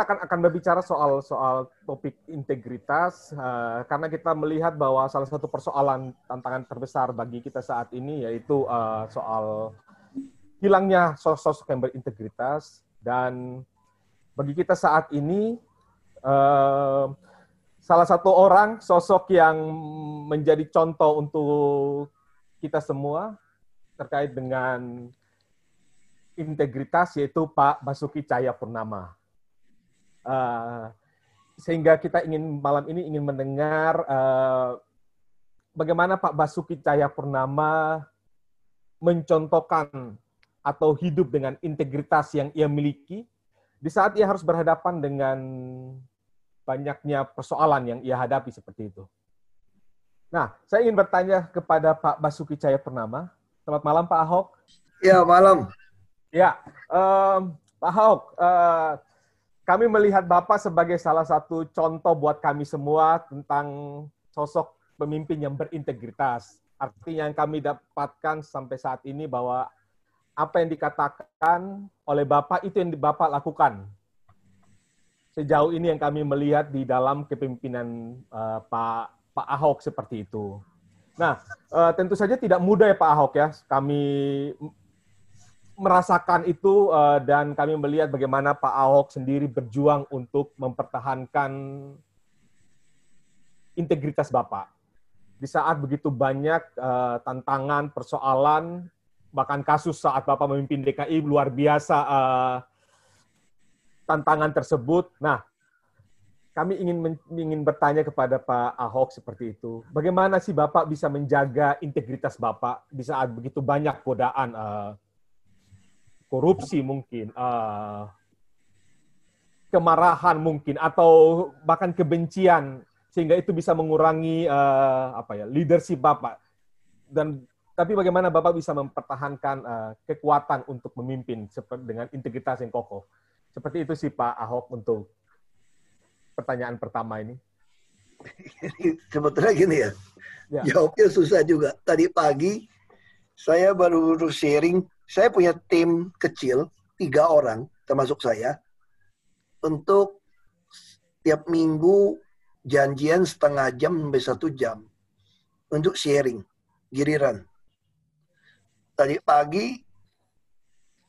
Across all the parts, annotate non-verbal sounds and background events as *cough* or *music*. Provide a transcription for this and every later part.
kita akan akan berbicara soal soal topik integritas uh, karena kita melihat bahwa salah satu persoalan tantangan terbesar bagi kita saat ini yaitu uh, soal hilangnya sosok yang berintegritas dan bagi kita saat ini uh, salah satu orang sosok yang menjadi contoh untuk kita semua terkait dengan integritas yaitu Pak Basuki Cahaya Purnama. Uh, sehingga kita ingin malam ini ingin mendengar uh, bagaimana Pak Basuki Cahaya Purnama mencontohkan atau hidup dengan integritas yang ia miliki di saat ia harus berhadapan dengan banyaknya persoalan yang ia hadapi seperti itu. Nah, saya ingin bertanya kepada Pak Basuki Cahaya Purnama. Selamat malam Pak Ahok. Ya, malam. Ya, um, Pak Ahok, uh, kami melihat Bapak sebagai salah satu contoh buat kami semua tentang sosok pemimpin yang berintegritas. Artinya yang kami dapatkan sampai saat ini bahwa apa yang dikatakan oleh Bapak itu yang Bapak lakukan. Sejauh ini yang kami melihat di dalam kepemimpinan uh, Pak Pak Ahok seperti itu. Nah, uh, tentu saja tidak mudah ya Pak Ahok ya. Kami merasakan itu uh, dan kami melihat bagaimana Pak Ahok sendiri berjuang untuk mempertahankan integritas Bapak. Di saat begitu banyak uh, tantangan, persoalan, bahkan kasus saat Bapak memimpin DKI luar biasa uh, tantangan tersebut. Nah, kami ingin ingin bertanya kepada Pak Ahok seperti itu. Bagaimana sih Bapak bisa menjaga integritas Bapak di saat begitu banyak godaan uh, korupsi mungkin, uh, kemarahan mungkin, atau bahkan kebencian sehingga itu bisa mengurangi uh, apa ya leadership bapak. Dan tapi bagaimana bapak bisa mempertahankan uh, kekuatan untuk memimpin dengan integritas yang kokoh? Seperti itu sih Pak Ahok untuk pertanyaan pertama ini. Sebetulnya gini ya, ya, jawabnya susah juga. Tadi pagi saya baru sharing saya punya tim kecil, tiga orang, termasuk saya, untuk tiap minggu janjian setengah jam sampai satu jam untuk sharing, giliran. Tadi pagi,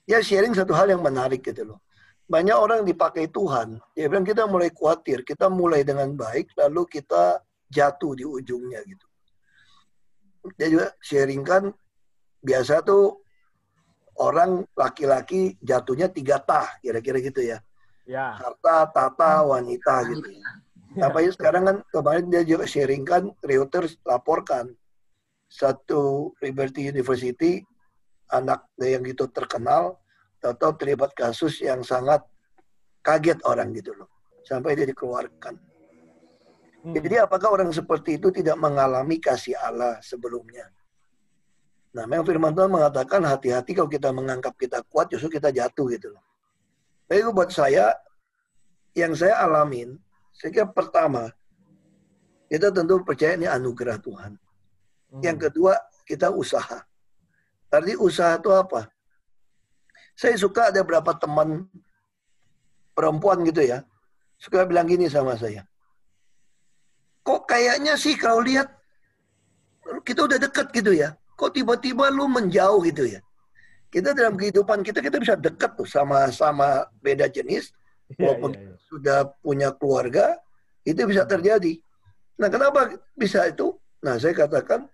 ya sharing satu hal yang menarik gitu loh. Banyak orang dipakai Tuhan, dia bilang kita mulai khawatir, kita mulai dengan baik, lalu kita jatuh di ujungnya gitu. Dia juga sharing kan, biasa tuh orang laki-laki jatuhnya tiga tah kira-kira gitu ya. Ya. Harta, tata, wanita gitu. Ya. Tapi sekarang kan kemarin dia juga sharing kan Reuters laporkan satu Liberty University anak yang gitu terkenal atau terlibat kasus yang sangat kaget orang gitu loh sampai dia dikeluarkan. Hmm. Jadi apakah orang seperti itu tidak mengalami kasih Allah sebelumnya? Nah, memang firman Tuhan mengatakan hati-hati kalau kita menganggap kita kuat, justru kita jatuh gitu loh. Tapi buat saya, yang saya alamin, saya kira pertama, kita tentu percaya ini anugerah Tuhan. Hmm. Yang kedua, kita usaha. Arti usaha itu apa? Saya suka ada beberapa teman perempuan gitu ya, suka bilang gini sama saya. Kok kayaknya sih kalau lihat kita udah deket gitu ya kok tiba-tiba lu menjauh gitu ya? Kita dalam kehidupan kita kita bisa dekat tuh sama sama beda jenis, *laughs* iya, walaupun yeah, yeah, yeah. sudah punya keluarga, itu bisa terjadi. Nah, kenapa bisa itu? Nah, saya katakan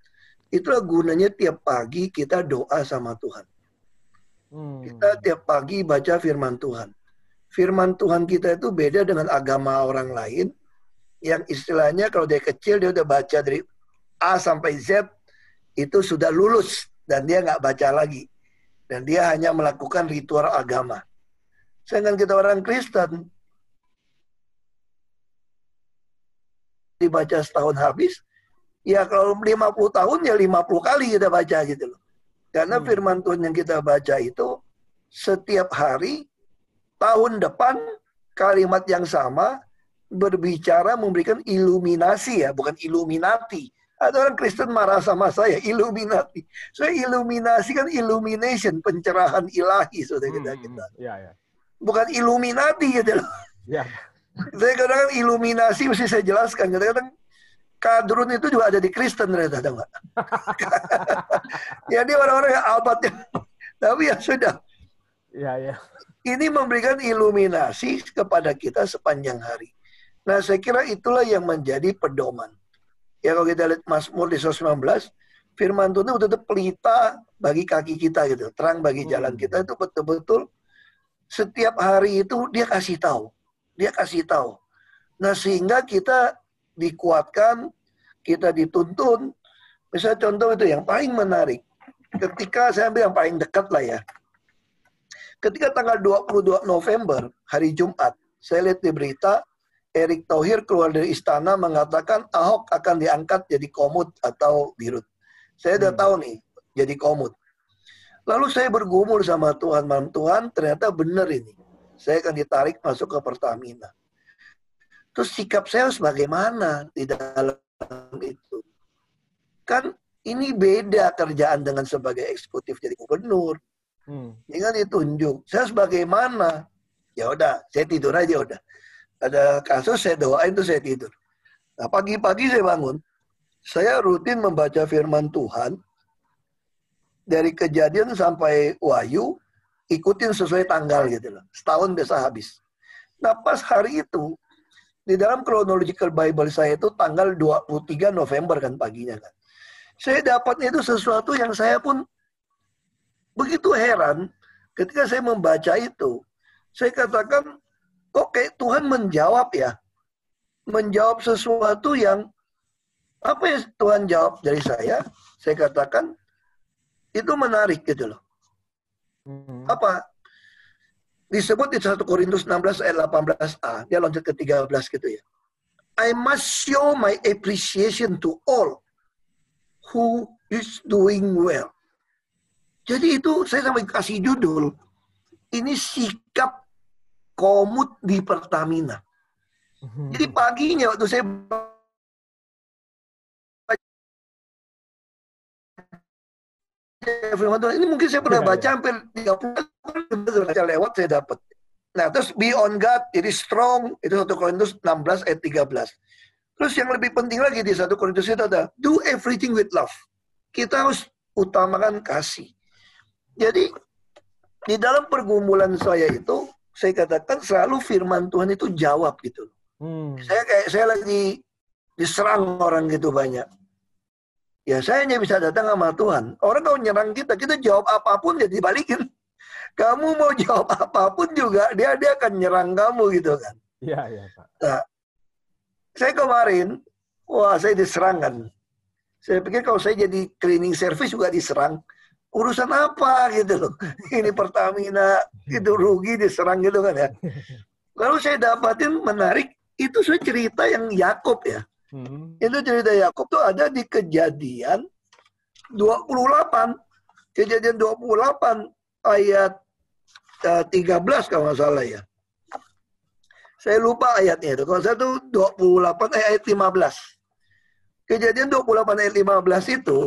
itulah gunanya tiap pagi kita doa sama Tuhan. Hmm. Kita tiap pagi baca firman Tuhan. Firman Tuhan kita itu beda dengan agama orang lain yang istilahnya kalau dia kecil dia udah baca dari A sampai Z itu sudah lulus dan dia nggak baca lagi. Dan dia hanya melakukan ritual agama. Sedangkan kita orang Kristen, dibaca setahun habis, ya kalau 50 tahun ya 50 kali kita baca gitu loh. Karena hmm. firman Tuhan yang kita baca itu setiap hari, tahun depan kalimat yang sama berbicara memberikan iluminasi ya, bukan iluminati. Ada orang Kristen marah sama saya, Illuminati. Saya iluminasi kan illumination, pencerahan ilahi, saudara kita. Hmm, kita. Ya, ya. Bukan Illuminati gitu loh. Ya. Saya kadang-kadang iluminasi mesti saya jelaskan. Kadang-kadang kadrun itu juga ada di Kristen ternyata, tahu nggak? *laughs* Jadi orang-orang yang albatnya. Tapi ya sudah. Ya, ya. Ini memberikan iluminasi kepada kita sepanjang hari. Nah, saya kira itulah yang menjadi pedoman. Ya kalau kita lihat Mazmur di 119, firman Tuhan itu betul-betul pelita bagi kaki kita gitu, terang bagi jalan hmm. kita itu betul-betul setiap hari itu dia kasih tahu. Dia kasih tahu. Nah, sehingga kita dikuatkan, kita dituntun. Misalnya contoh itu yang paling menarik. Ketika saya ambil yang paling dekat lah ya. Ketika tanggal 22 November, hari Jumat, saya lihat di berita, Erick Thohir keluar dari istana mengatakan Ahok akan diangkat jadi komut atau dirut. Saya udah hmm. tahu nih, jadi komut. Lalu saya bergumul sama Tuhan, malam Tuhan ternyata benar ini. Saya akan ditarik masuk ke Pertamina. Terus sikap saya harus bagaimana di dalam itu? Kan ini beda kerjaan dengan sebagai eksekutif jadi gubernur. Hmm. Ini kan ditunjuk. Saya harus bagaimana? Ya udah, saya tidur aja udah. Ada kasus saya doain tuh saya tidur. Nah pagi-pagi saya bangun, saya rutin membaca firman Tuhan dari kejadian sampai wahyu ikutin sesuai tanggal gitu loh. Setahun biasa habis. Nah pas hari itu di dalam chronological Bible saya itu tanggal 23 November kan paginya kan. Saya dapatnya itu sesuatu yang saya pun begitu heran ketika saya membaca itu. Saya katakan kok kayak Tuhan menjawab ya. Menjawab sesuatu yang apa yang Tuhan jawab dari saya? Saya katakan itu menarik gitu loh. Hmm. Apa? Disebut di 1 Korintus 16 ayat 18a. Dia loncat ke 13 gitu ya. I must show my appreciation to all who is doing well. Jadi itu saya sampai kasih judul. Ini sikap komut di Pertamina. Hmm. Jadi paginya waktu saya firman Tuhan. Ini mungkin saya pernah iya, baca iya. hampir 30 baca lewat saya dapat. Nah, terus be on God, jadi strong, itu 1 Korintus 16 ayat 13. Terus yang lebih penting lagi di 1 Korintus itu ada, do everything with love. Kita harus utamakan kasih. Jadi, di dalam pergumulan saya itu, saya katakan selalu firman Tuhan itu jawab gitu. Hmm. Saya kayak saya lagi diserang orang gitu banyak. Ya saya hanya bisa datang sama Tuhan. Orang kalau nyerang kita, kita jawab apa pun ya dibalikin. *laughs* Kamu mau jawab apa pun juga, dia dia akan nyerang kamu gitu kan. Iya, iya Pak. Nah, saya kemarin, wah saya diserang kan. Saya pikir kalau saya jadi cleaning service juga diserang. Urusan apa gitu loh. *laughs* Ini Pertamina, itu rugi diserang gitu kan ya. *laughs* Lalu saya dapatin menarik, itu saya cerita yang Yakob ya. Hmm. Itu cerita Yakub tuh ada di kejadian 28. Kejadian 28 ayat uh, eh, 13 kalau nggak salah ya. Saya lupa ayatnya itu. Kalau saya tuh 28 eh, ayat 15. Kejadian 28 ayat 15 itu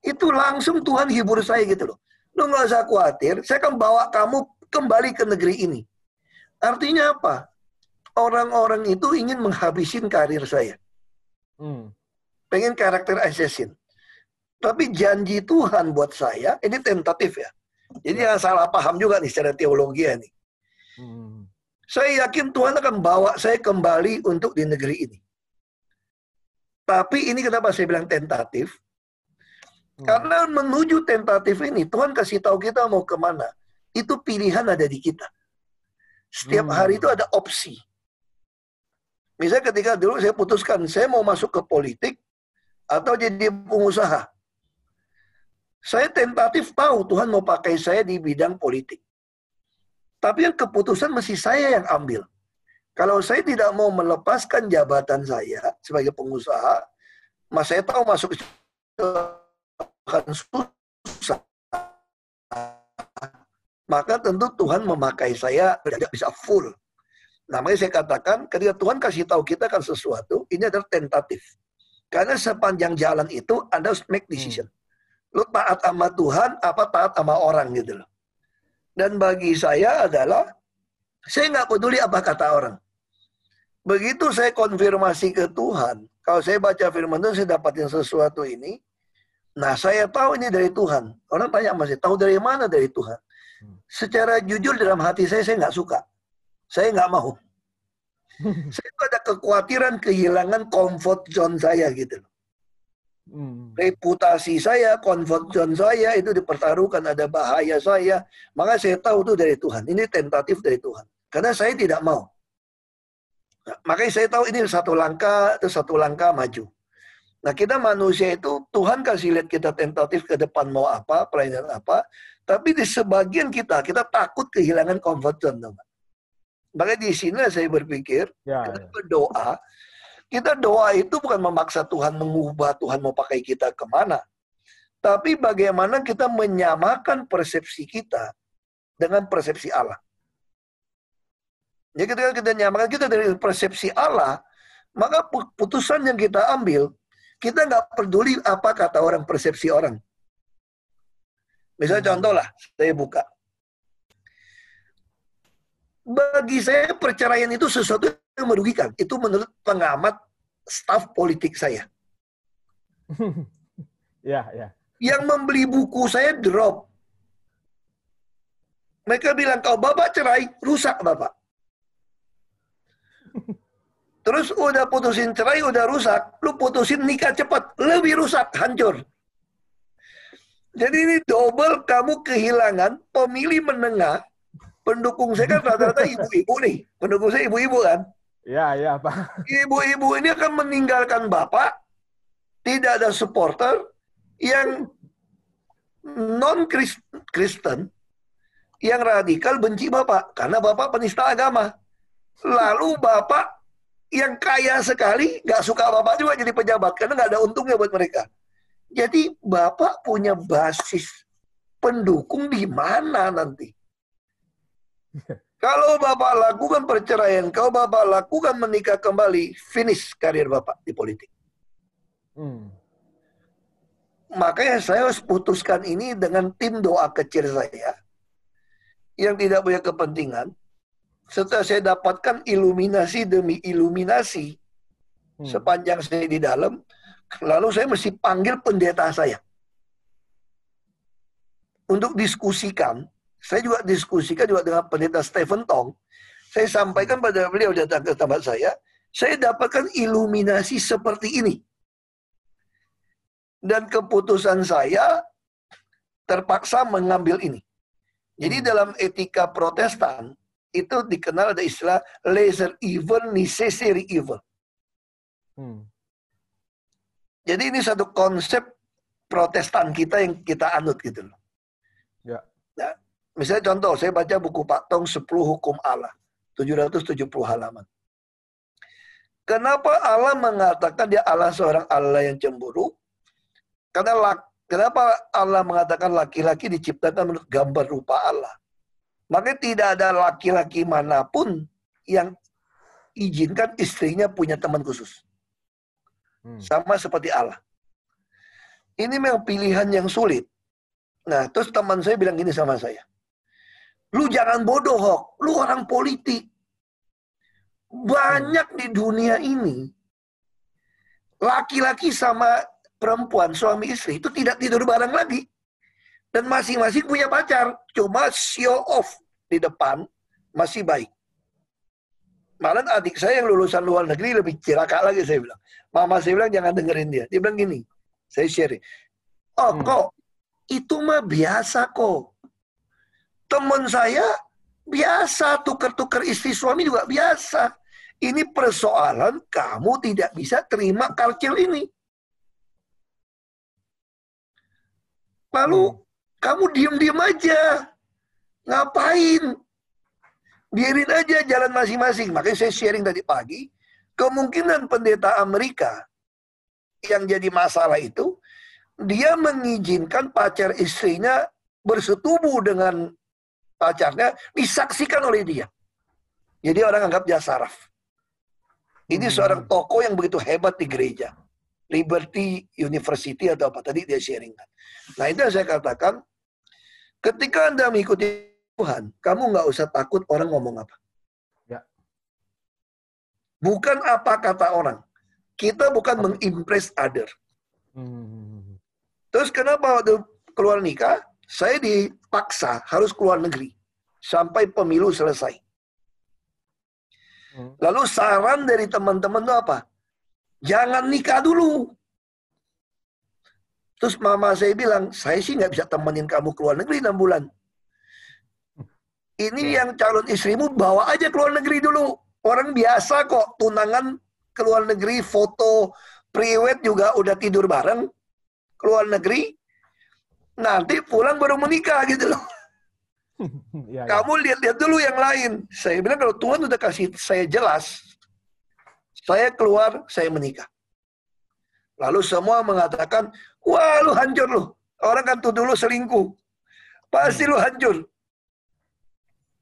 itu langsung Tuhan hibur saya gitu loh. Lu nggak usah khawatir, saya akan bawa kamu kembali ke negeri ini. Artinya apa? orang-orang itu ingin menghabisin karir saya. Hmm. Pengen karakter assassin. Tapi janji Tuhan buat saya, ini tentatif ya. Jadi ya. jangan salah paham juga nih secara teologi ya nih. Hmm. Saya yakin Tuhan akan bawa saya kembali untuk di negeri ini. Tapi ini kenapa saya bilang tentatif? Hmm. Karena menuju tentatif ini, Tuhan kasih tahu kita mau ke mana. Itu pilihan ada di kita. Setiap hmm. hari itu ada opsi. Misalnya ketika dulu saya putuskan, saya mau masuk ke politik atau jadi pengusaha. Saya tentatif tahu Tuhan mau pakai saya di bidang politik. Tapi yang keputusan masih saya yang ambil. Kalau saya tidak mau melepaskan jabatan saya sebagai pengusaha, mas saya tahu masuk akan susah. Maka tentu Tuhan memakai saya tidak bisa full. Namanya saya katakan, ketika Tuhan kasih tahu kita kan sesuatu, ini adalah tentatif. Karena sepanjang jalan itu Anda harus make decision. Hmm. Lu taat sama Tuhan, apa taat sama orang gitu loh. Dan bagi saya adalah Saya nggak peduli apa kata orang. Begitu saya konfirmasi ke Tuhan, kalau saya baca firman Tuhan, saya dapatin sesuatu ini, nah saya tahu ini dari Tuhan. Orang tanya masih tahu dari mana dari Tuhan? Hmm. Secara jujur dalam hati saya, saya nggak suka. Saya nggak mau. *laughs* saya itu ada kekhawatiran kehilangan comfort zone saya gitu Hmm. Reputasi saya, comfort zone saya itu dipertaruhkan, ada bahaya saya. Maka saya tahu itu dari Tuhan. Ini tentatif dari Tuhan. Karena saya tidak mau. Nah, makanya saya tahu ini satu langkah, itu satu langkah maju. Nah kita manusia itu Tuhan kasih lihat kita tentatif ke depan mau apa, pelayanan apa. Tapi di sebagian kita, kita takut kehilangan comfort zone. Teman. Makanya di sini saya berpikir, ya, kita ya. berdoa, kita doa itu bukan memaksa Tuhan mengubah Tuhan mau pakai kita ke mana. Tapi bagaimana kita menyamakan persepsi kita dengan persepsi Allah. Jadi ketika kita nyamakan kita dari persepsi Allah, maka putusan yang kita ambil, kita nggak peduli apa kata orang, persepsi orang. Misalnya hmm. contoh lah, saya buka. Bagi saya perceraian itu sesuatu yang merugikan. Itu menurut pengamat staf politik saya. *laughs* ya, ya. Yang membeli buku saya drop. Mereka bilang, kalau bapak cerai, rusak bapak. Terus udah putusin cerai, udah rusak. Lu putusin nikah cepat, lebih rusak, hancur. Jadi ini double kamu kehilangan pemilih menengah. Pendukung saya kan rata-rata ibu-ibu nih. Pendukung saya ibu-ibu kan. Ya, ya, Pak. Ibu-ibu ini akan meninggalkan Bapak, tidak ada supporter yang non-Kristen, yang radikal benci Bapak, karena Bapak penista agama. Lalu Bapak yang kaya sekali, nggak suka Bapak juga jadi pejabat, karena nggak ada untungnya buat mereka. Jadi Bapak punya basis pendukung di mana nanti? Kalau Bapak lakukan perceraian, kalau Bapak lakukan menikah kembali, finish karir Bapak di politik. Hmm. Makanya saya harus putuskan ini dengan tim doa kecil saya yang tidak punya kepentingan. Setelah saya dapatkan iluminasi demi iluminasi hmm. sepanjang saya di dalam, lalu saya mesti panggil pendeta saya untuk diskusikan saya juga diskusikan juga dengan pendeta Stephen Tong. Saya sampaikan pada beliau datang ke tempat saya, saya dapatkan iluminasi seperti ini. Dan keputusan saya terpaksa mengambil ini. Jadi hmm. dalam etika protestan, itu dikenal ada istilah laser evil, necessary evil. Hmm. Jadi ini satu konsep protestan kita yang kita anut gitu loh. Ya. Nah, Misalnya contoh, saya baca buku Pak Tong 10 Hukum Allah. 770 halaman. Kenapa Allah mengatakan dia Allah seorang Allah yang cemburu? Karena kenapa Allah mengatakan laki-laki diciptakan menurut gambar rupa Allah? Maka tidak ada laki-laki mana pun yang izinkan istrinya punya teman khusus. Hmm. Sama seperti Allah. Ini memang pilihan yang sulit. Nah, terus teman saya bilang gini sama saya. Lu jangan bodoh, Hok. Lu orang politik. Banyak di dunia ini, laki-laki sama perempuan, suami istri, itu tidak tidur bareng lagi. Dan masing-masing punya pacar. Cuma show off di depan masih baik. Malah adik saya yang lulusan luar negeri lebih cilaka lagi saya bilang. Mama saya bilang jangan dengerin dia. Dia bilang gini, saya share. Oh hmm. kok, itu mah biasa kok. Teman saya biasa tukar-tukar istri suami juga biasa. Ini persoalan kamu tidak bisa terima culture ini. Lalu hmm. Kamu diem-diem aja. Ngapain? Biarin aja jalan masing-masing. Makanya saya sharing tadi pagi, kemungkinan pendeta Amerika yang jadi masalah itu, dia mengizinkan pacar istrinya bersetubuh dengan pacarnya disaksikan oleh dia. Jadi orang anggap dia saraf. Ini hmm. seorang tokoh yang begitu hebat di gereja. Liberty University atau apa tadi dia sharing. Nah itu yang saya katakan, ketika Anda mengikuti Tuhan, kamu nggak usah takut orang ngomong apa. Bukan apa kata orang. Kita bukan mengimpress other. Hmm. Terus kenapa waktu keluar nikah, saya dipaksa harus keluar negeri sampai pemilu selesai. Hmm. Lalu saran dari teman-teman itu apa? Jangan nikah dulu. Terus mama saya bilang, saya sih nggak bisa temenin kamu keluar negeri enam bulan. Ini ya. yang calon istrimu bawa aja keluar negeri dulu. Orang biasa kok tunangan keluar negeri, foto priwet juga udah tidur bareng. Keluar negeri, nanti pulang baru menikah gitu loh. *laughs* ya, ya. Kamu lihat-lihat dulu yang lain. Saya bilang kalau Tuhan udah kasih saya jelas, saya keluar, saya menikah. Lalu semua mengatakan, wah lu hancur lu. Orang kan tuh dulu selingkuh. Pasti lu hancur.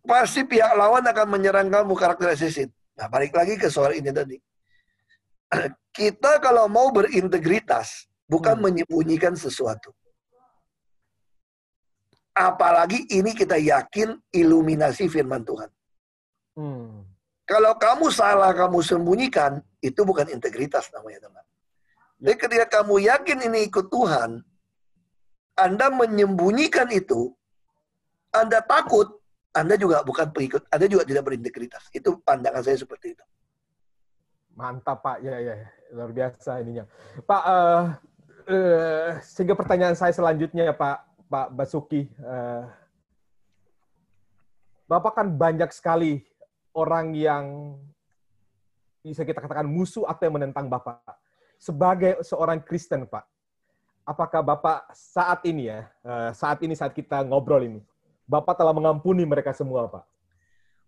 Pasti pihak lawan akan menyerang kamu karakter assassin. Nah balik lagi ke soal ini tadi. *clears throat* Kita kalau mau berintegritas, bukan hmm. menyembunyikan sesuatu. Apalagi ini kita yakin iluminasi firman Tuhan. Hmm. Kalau kamu salah, kamu sembunyikan, itu bukan integritas namanya teman. Jadi ketika kamu yakin ini ikut Tuhan, Anda menyembunyikan itu, Anda takut, Anda juga bukan pengikut, Anda juga tidak berintegritas. Itu pandangan saya seperti itu. Mantap Pak, ya ya luar biasa ininya. Pak, uh, uh, sehingga pertanyaan saya selanjutnya ya Pak, Pak Basuki, uh, Bapak kan banyak sekali orang yang bisa kita katakan musuh atau yang menentang Bapak. Sebagai seorang Kristen, Pak, apakah Bapak saat ini ya, saat ini saat kita ngobrol ini, Bapak telah mengampuni mereka semua, Pak?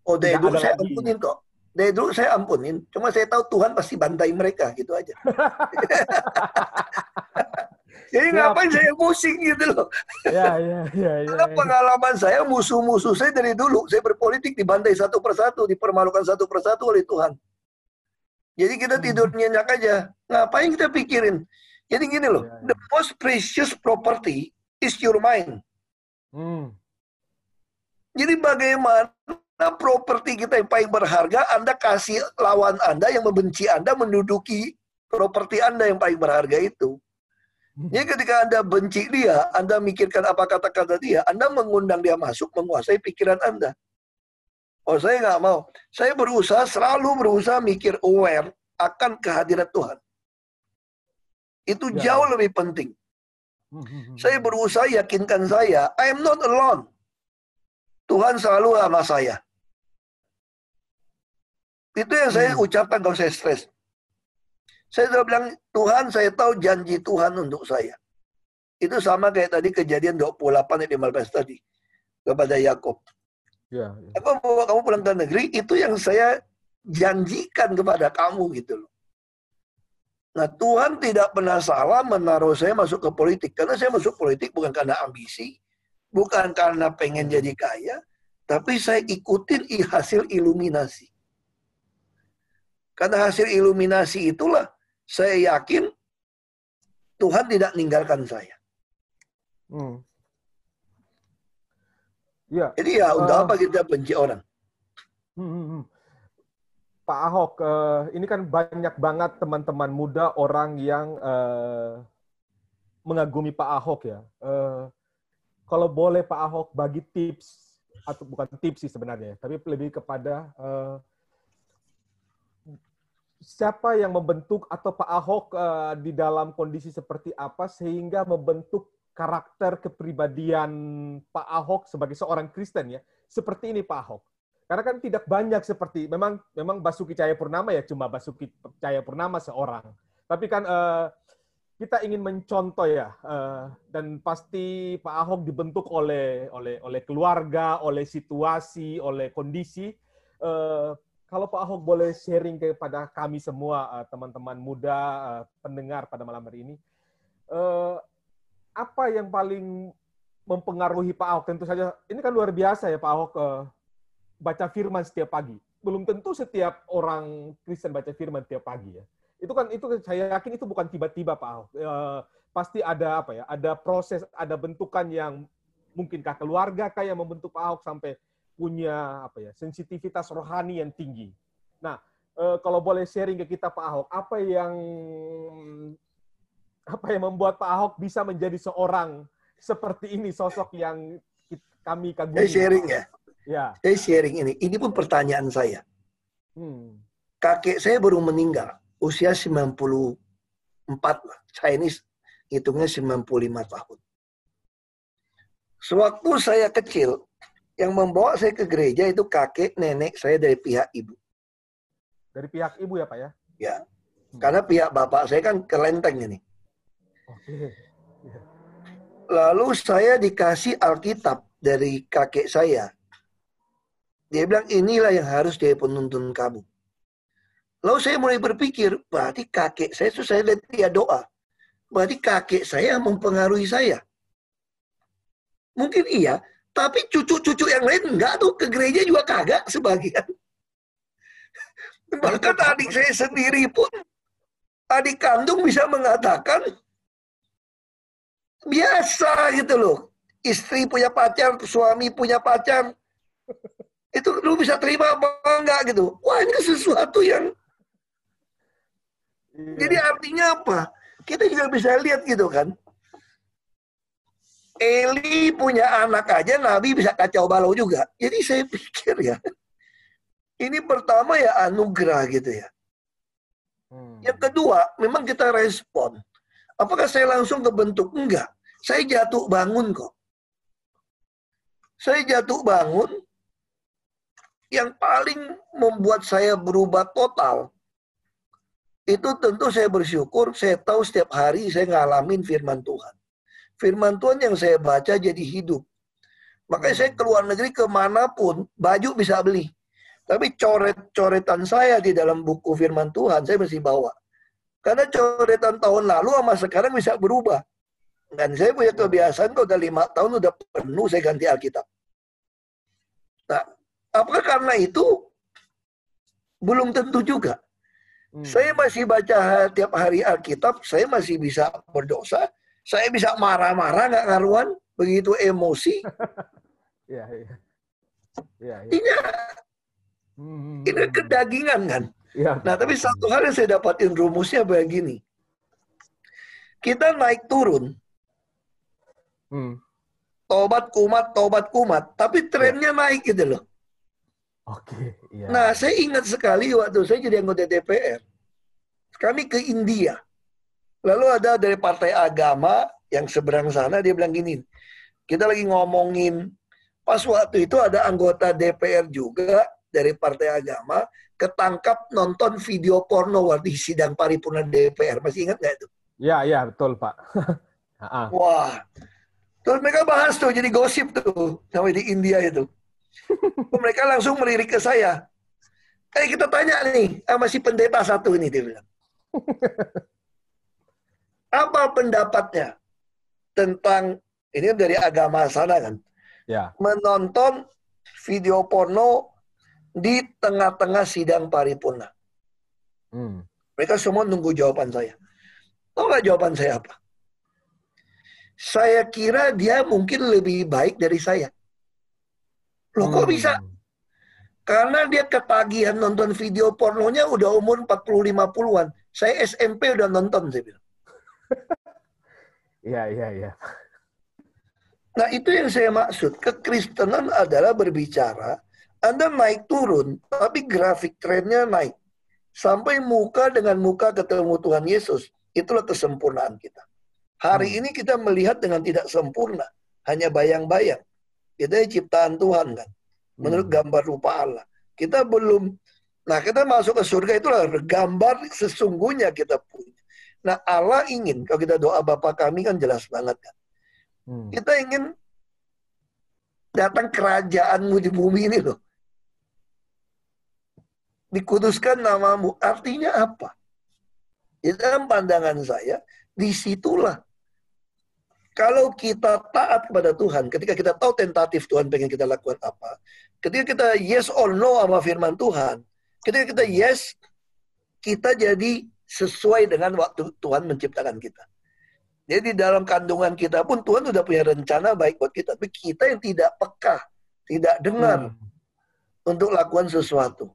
Oh, dari dulu saya ampunin kok. Dari dulu saya ampunin. Cuma saya tahu Tuhan pasti bantai mereka, gitu aja. *laughs* Jadi Siap. ngapain saya pusing gitu loh. Ya, ya, ya, ya. Karena pengalaman saya musuh-musuh saya dari dulu. Saya berpolitik dibantai satu persatu, dipermalukan satu persatu oleh Tuhan. Jadi kita hmm. tidur nyenyak aja. Ngapain kita pikirin? Jadi gini loh, ya, ya. the most precious property is your mind. Hmm. Jadi bagaimana properti kita yang paling berharga, Anda kasih lawan Anda yang membenci Anda menduduki properti Anda yang paling berharga itu. Jadi ketika Anda benci dia, Anda mikirkan apa kata-kata dia, Anda mengundang dia masuk, menguasai pikiran Anda. Oh saya nggak mau. Saya berusaha, selalu berusaha mikir aware akan kehadiran Tuhan. Itu ya. jauh lebih penting. Hmm, hmm, hmm, saya berusaha yakinkan saya, I am not alone. Tuhan selalu sama saya. Itu yang saya ucapkan kalau saya stres. Saya sudah bilang, Tuhan saya tahu janji Tuhan untuk saya. Itu sama kayak tadi kejadian 28 ayat 15 tadi. Kepada Yakob. Ya. Aku mau kamu pulang ke negeri, itu yang saya janjikan kepada kamu gitu loh. Nah Tuhan tidak pernah salah menaruh saya masuk ke politik. Karena saya masuk politik bukan karena ambisi. Bukan karena pengen jadi kaya. Tapi saya ikutin hasil iluminasi. Karena hasil iluminasi itulah saya yakin Tuhan tidak meninggalkan saya. Hmm. Ya. Jadi ya untuk uh, apa kita benci orang? Hmm, hmm, hmm. Pak Ahok, uh, ini kan banyak banget teman-teman muda orang yang uh, mengagumi Pak Ahok ya. Uh, kalau boleh Pak Ahok bagi tips atau bukan tips sih sebenarnya, tapi lebih kepada uh, siapa yang membentuk atau Pak Ahok uh, di dalam kondisi seperti apa sehingga membentuk karakter kepribadian Pak Ahok sebagai seorang Kristen ya seperti ini Pak Ahok. Karena kan tidak banyak seperti memang memang Basuki Cahaya Purnama ya cuma Basuki Cahaya Purnama seorang. Tapi kan uh, kita ingin mencontoh ya uh, dan pasti Pak Ahok dibentuk oleh oleh oleh keluarga oleh situasi oleh kondisi. Uh, kalau Pak Ahok boleh sharing kepada kami semua teman-teman muda pendengar pada malam hari ini, apa yang paling mempengaruhi Pak Ahok? Tentu saja ini kan luar biasa ya Pak Ahok uh, baca firman setiap pagi. Belum tentu setiap orang Kristen baca firman setiap pagi ya. Itu kan itu saya yakin itu bukan tiba-tiba Pak Ahok. Uh, pasti ada apa ya? Ada proses, ada bentukan yang mungkinkah keluarga kayak membentuk Pak Ahok sampai punya apa ya sensitivitas rohani yang tinggi. Nah, uh, kalau boleh sharing ke kita Pak Ahok, apa yang apa yang membuat Pak Ahok bisa menjadi seorang seperti ini sosok yang kami kagumi. Saya sharing ya. Ya. Saya sharing ini. Ini pun pertanyaan saya. Hmm. Kakek saya baru meninggal usia 94 lah. Chinese hitungnya 95 tahun. Sewaktu saya kecil, yang membawa saya ke gereja itu kakek nenek saya dari pihak ibu. Dari pihak ibu ya Pak ya? Ya. Hmm. Karena pihak bapak saya kan kelenteng ini. Ya. Lalu saya dikasih Alkitab dari kakek saya. Dia bilang inilah yang harus jadi penuntun kamu. Lalu saya mulai berpikir, berarti kakek saya itu saya lihat dia doa. Berarti kakek saya mempengaruhi saya. Mungkin iya, tapi cucu-cucu yang lain enggak tuh ke gereja juga kagak sebagian. Bahkan adik saya sendiri pun, adik kandung bisa mengatakan, biasa gitu loh. Istri punya pacar, suami punya pacar. Itu lu bisa terima apa enggak gitu. Wah ini sesuatu yang Iya. Jadi artinya apa? Kita juga bisa lihat gitu kan. Eli punya anak aja Nabi bisa kacau balau juga. Jadi saya pikir ya, ini pertama ya anugerah gitu ya. Hmm. Yang kedua, memang kita respon. Apakah saya langsung ke bentuk? Enggak. Saya jatuh bangun kok. Saya jatuh bangun, yang paling membuat saya berubah total itu tentu saya bersyukur, saya tahu setiap hari saya ngalamin firman Tuhan. Firman Tuhan yang saya baca jadi hidup. Makanya saya keluar negeri ke mana pun, baju bisa beli. Tapi coret-coretan saya di dalam buku firman Tuhan, saya masih bawa. Karena coretan tahun lalu sama sekarang bisa berubah. Dan saya punya kebiasaan kalau udah lima tahun udah penuh saya ganti Alkitab. Nah, apakah karena itu? Belum tentu juga. Hmm. Saya masih baca tiap hari Alkitab, saya masih bisa berdosa, saya bisa marah-marah nggak ngaruhan, begitu emosi. *laughs* Iya, iya. Ya, ya. Ini, hmm. ini kedagingan kan. Ya. Nah, tapi satu hal yang saya dapatin rumusnya begini. Kita naik turun. Hmm. Tobat kumat, tobat kumat. Tapi trennya ya. naik gitu loh. Oke. Iya. Nah, saya ingat sekali waktu saya jadi anggota DPR. Kami ke India. Lalu ada dari partai agama yang seberang sana dia bilang gini, kita lagi ngomongin pas waktu itu ada anggota DPR juga dari partai agama ketangkap nonton video porno waktu di sidang paripurna DPR. Masih ingat nggak itu? Ya, ya betul Pak. *laughs* Wah, terus mereka bahas tuh jadi gosip tuh sampai di India itu *laughs* mereka langsung melirik ke saya. Eh kita tanya nih sama si pendeta satu ini dia bilang. *laughs* Apa pendapatnya tentang ini kan dari agama sana kan? Ya. Menonton video porno di tengah-tengah sidang paripurna. Hmm. Mereka semua nunggu jawaban saya. Tahu nggak jawaban saya apa? Saya kira dia mungkin lebih baik dari saya. Loh kok hmm. bisa? Karena dia ketagihan nonton video pornonya udah umur 40-50-an. Saya SMP udah nonton, saya bilang. *laughs* Iya, iya, iya. Nah itu yang saya maksud. Kekristenan adalah berbicara, Anda naik turun, tapi grafik trennya naik. Sampai muka dengan muka ketemu Tuhan Yesus. Itulah kesempurnaan kita. Hari hmm. ini kita melihat dengan tidak sempurna. Hanya bayang-bayang. Kita ciptaan Tuhan kan. Menurut hmm. gambar rupa Allah. Kita belum, nah kita masuk ke surga itulah gambar sesungguhnya kita punya. Nah Allah ingin, kalau kita doa Bapa kami kan jelas banget kan. Hmm. Kita ingin datang kerajaanmu di bumi ini loh. Dikuduskan namamu. Artinya apa? Di dalam pandangan saya, di situlah kalau kita taat kepada Tuhan, ketika kita tahu tentatif Tuhan pengen kita lakukan apa, ketika kita yes or no sama firman Tuhan, ketika kita yes, kita jadi sesuai dengan waktu Tuhan menciptakan kita. Jadi dalam kandungan kita pun Tuhan sudah punya rencana baik buat kita, tapi kita yang tidak peka, tidak dengar hmm. untuk lakukan sesuatu.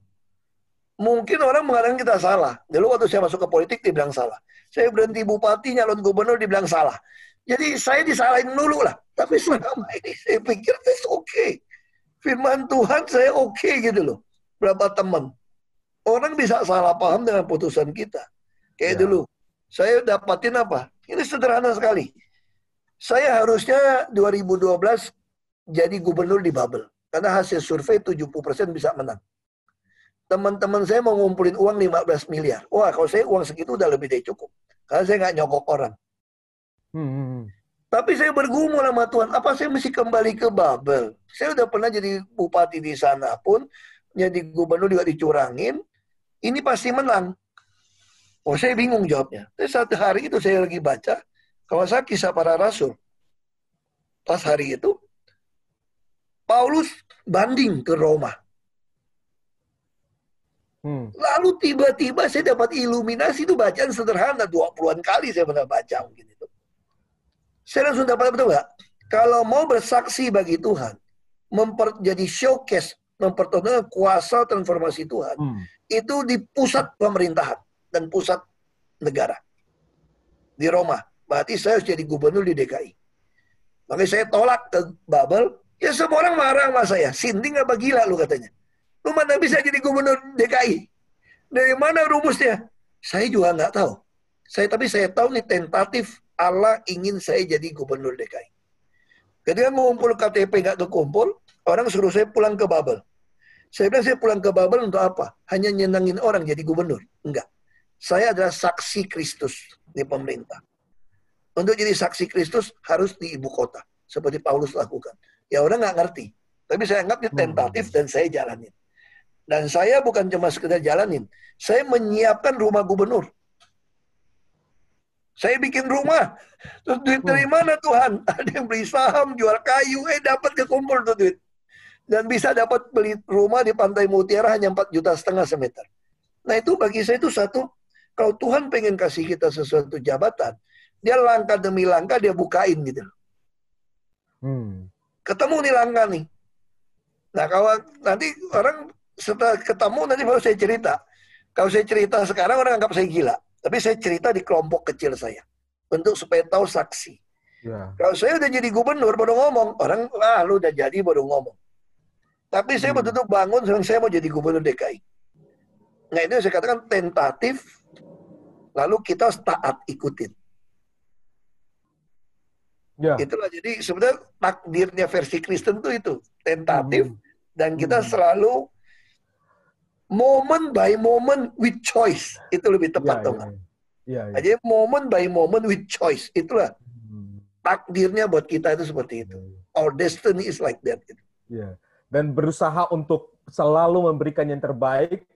Mungkin orang mengatakan kita salah. Dulu waktu saya masuk ke politik dibilang salah. Saya berhenti bupati, nyalon gubernur dibilang salah. Jadi saya disalahin dulu lah. Tapi selama *laughs* ini saya pikir itu oke. Okay. Firman Tuhan saya oke okay gitu loh. Berapa teman. Orang bisa salah paham dengan putusan kita. Kayak ya. dulu. Saya dapatin apa? Ini sederhana sekali. Saya harusnya 2012 jadi gubernur di Babel. Karena hasil survei 70% bisa menang teman-teman saya mau ngumpulin uang 15 miliar. Wah, kalau saya uang segitu udah lebih dari cukup. Karena saya nggak nyokok orang. Hmm, hmm, hmm. Tapi saya bergumul sama Tuhan, apa saya mesti kembali ke Babel? Saya udah pernah jadi bupati di sana pun, jadi gubernur juga dicurangin, ini pasti menang. Oh, saya bingung jawabnya. Tapi satu hari itu saya lagi baca, saya kisah para rasul. Pas hari itu, Paulus banding ke Roma. Hmm. Lalu tiba-tiba saya dapat iluminasi itu bacaan sederhana 20-an kali saya pernah baca mungkin itu. Saya langsung dapat betul nggak? Kalau mau bersaksi bagi Tuhan, memper, jadi showcase, mempertontonkan kuasa transformasi Tuhan, hmm. itu di pusat pemerintahan dan pusat negara. Di Roma. Berarti saya harus jadi gubernur di DKI. Makanya saya tolak ke Babel, ya semua orang marah sama saya. Sinting apa gila lu katanya. Lu mana bisa jadi gubernur DKI? Dari mana rumusnya? Saya juga nggak tahu. Saya tapi saya tahu nih tentatif Allah ingin saya jadi gubernur DKI. Ketika ngumpul KTP nggak kekumpul, orang suruh saya pulang ke Babel. Saya bilang saya pulang ke Babel untuk apa? Hanya nyenangin orang jadi gubernur? Enggak. Saya adalah saksi Kristus di pemerintah. Untuk jadi saksi Kristus harus di ibu kota. Seperti Paulus lakukan. Ya orang nggak ngerti. Tapi saya anggap itu tentatif dan saya jalanin. Dan saya bukan cuma sekedar jalanin. Saya menyiapkan rumah gubernur. Saya bikin rumah. Terus duit dari hmm. mana Tuhan? *laughs* Ada yang beli saham, jual kayu, eh dapat kekumpul tuh duit. Dan bisa dapat beli rumah di Pantai Mutiara hanya 4 juta setengah semeter. Nah itu bagi saya itu satu, kalau Tuhan pengen kasih kita sesuatu jabatan, dia langkah demi langkah dia bukain gitu. Hmm. Ketemu nih langkah nih. Nah kalau nanti orang setelah ketemu nanti baru saya cerita. Kalau saya cerita sekarang orang anggap saya gila. Tapi saya cerita di kelompok kecil saya. Untuk supaya tahu saksi. Ya. Kalau saya udah jadi gubernur baru ngomong. Orang, ah lu udah jadi baru ngomong. Tapi saya hmm. betul-betul bangun sekarang saya mau jadi gubernur DKI. Nah itu saya katakan tentatif. Lalu kita taat ikutin. Ya. Itulah jadi sebenarnya takdirnya versi Kristen tuh itu tentatif hmm. dan kita hmm. selalu moment by moment with choice itu lebih tepat ya, dong. Ya, ya. ya, Jadi moment by moment with choice itulah hmm. takdirnya buat kita itu seperti itu. Ya, ya. Our destiny is like that. Gitu. Ya. Dan berusaha untuk selalu memberikan yang terbaik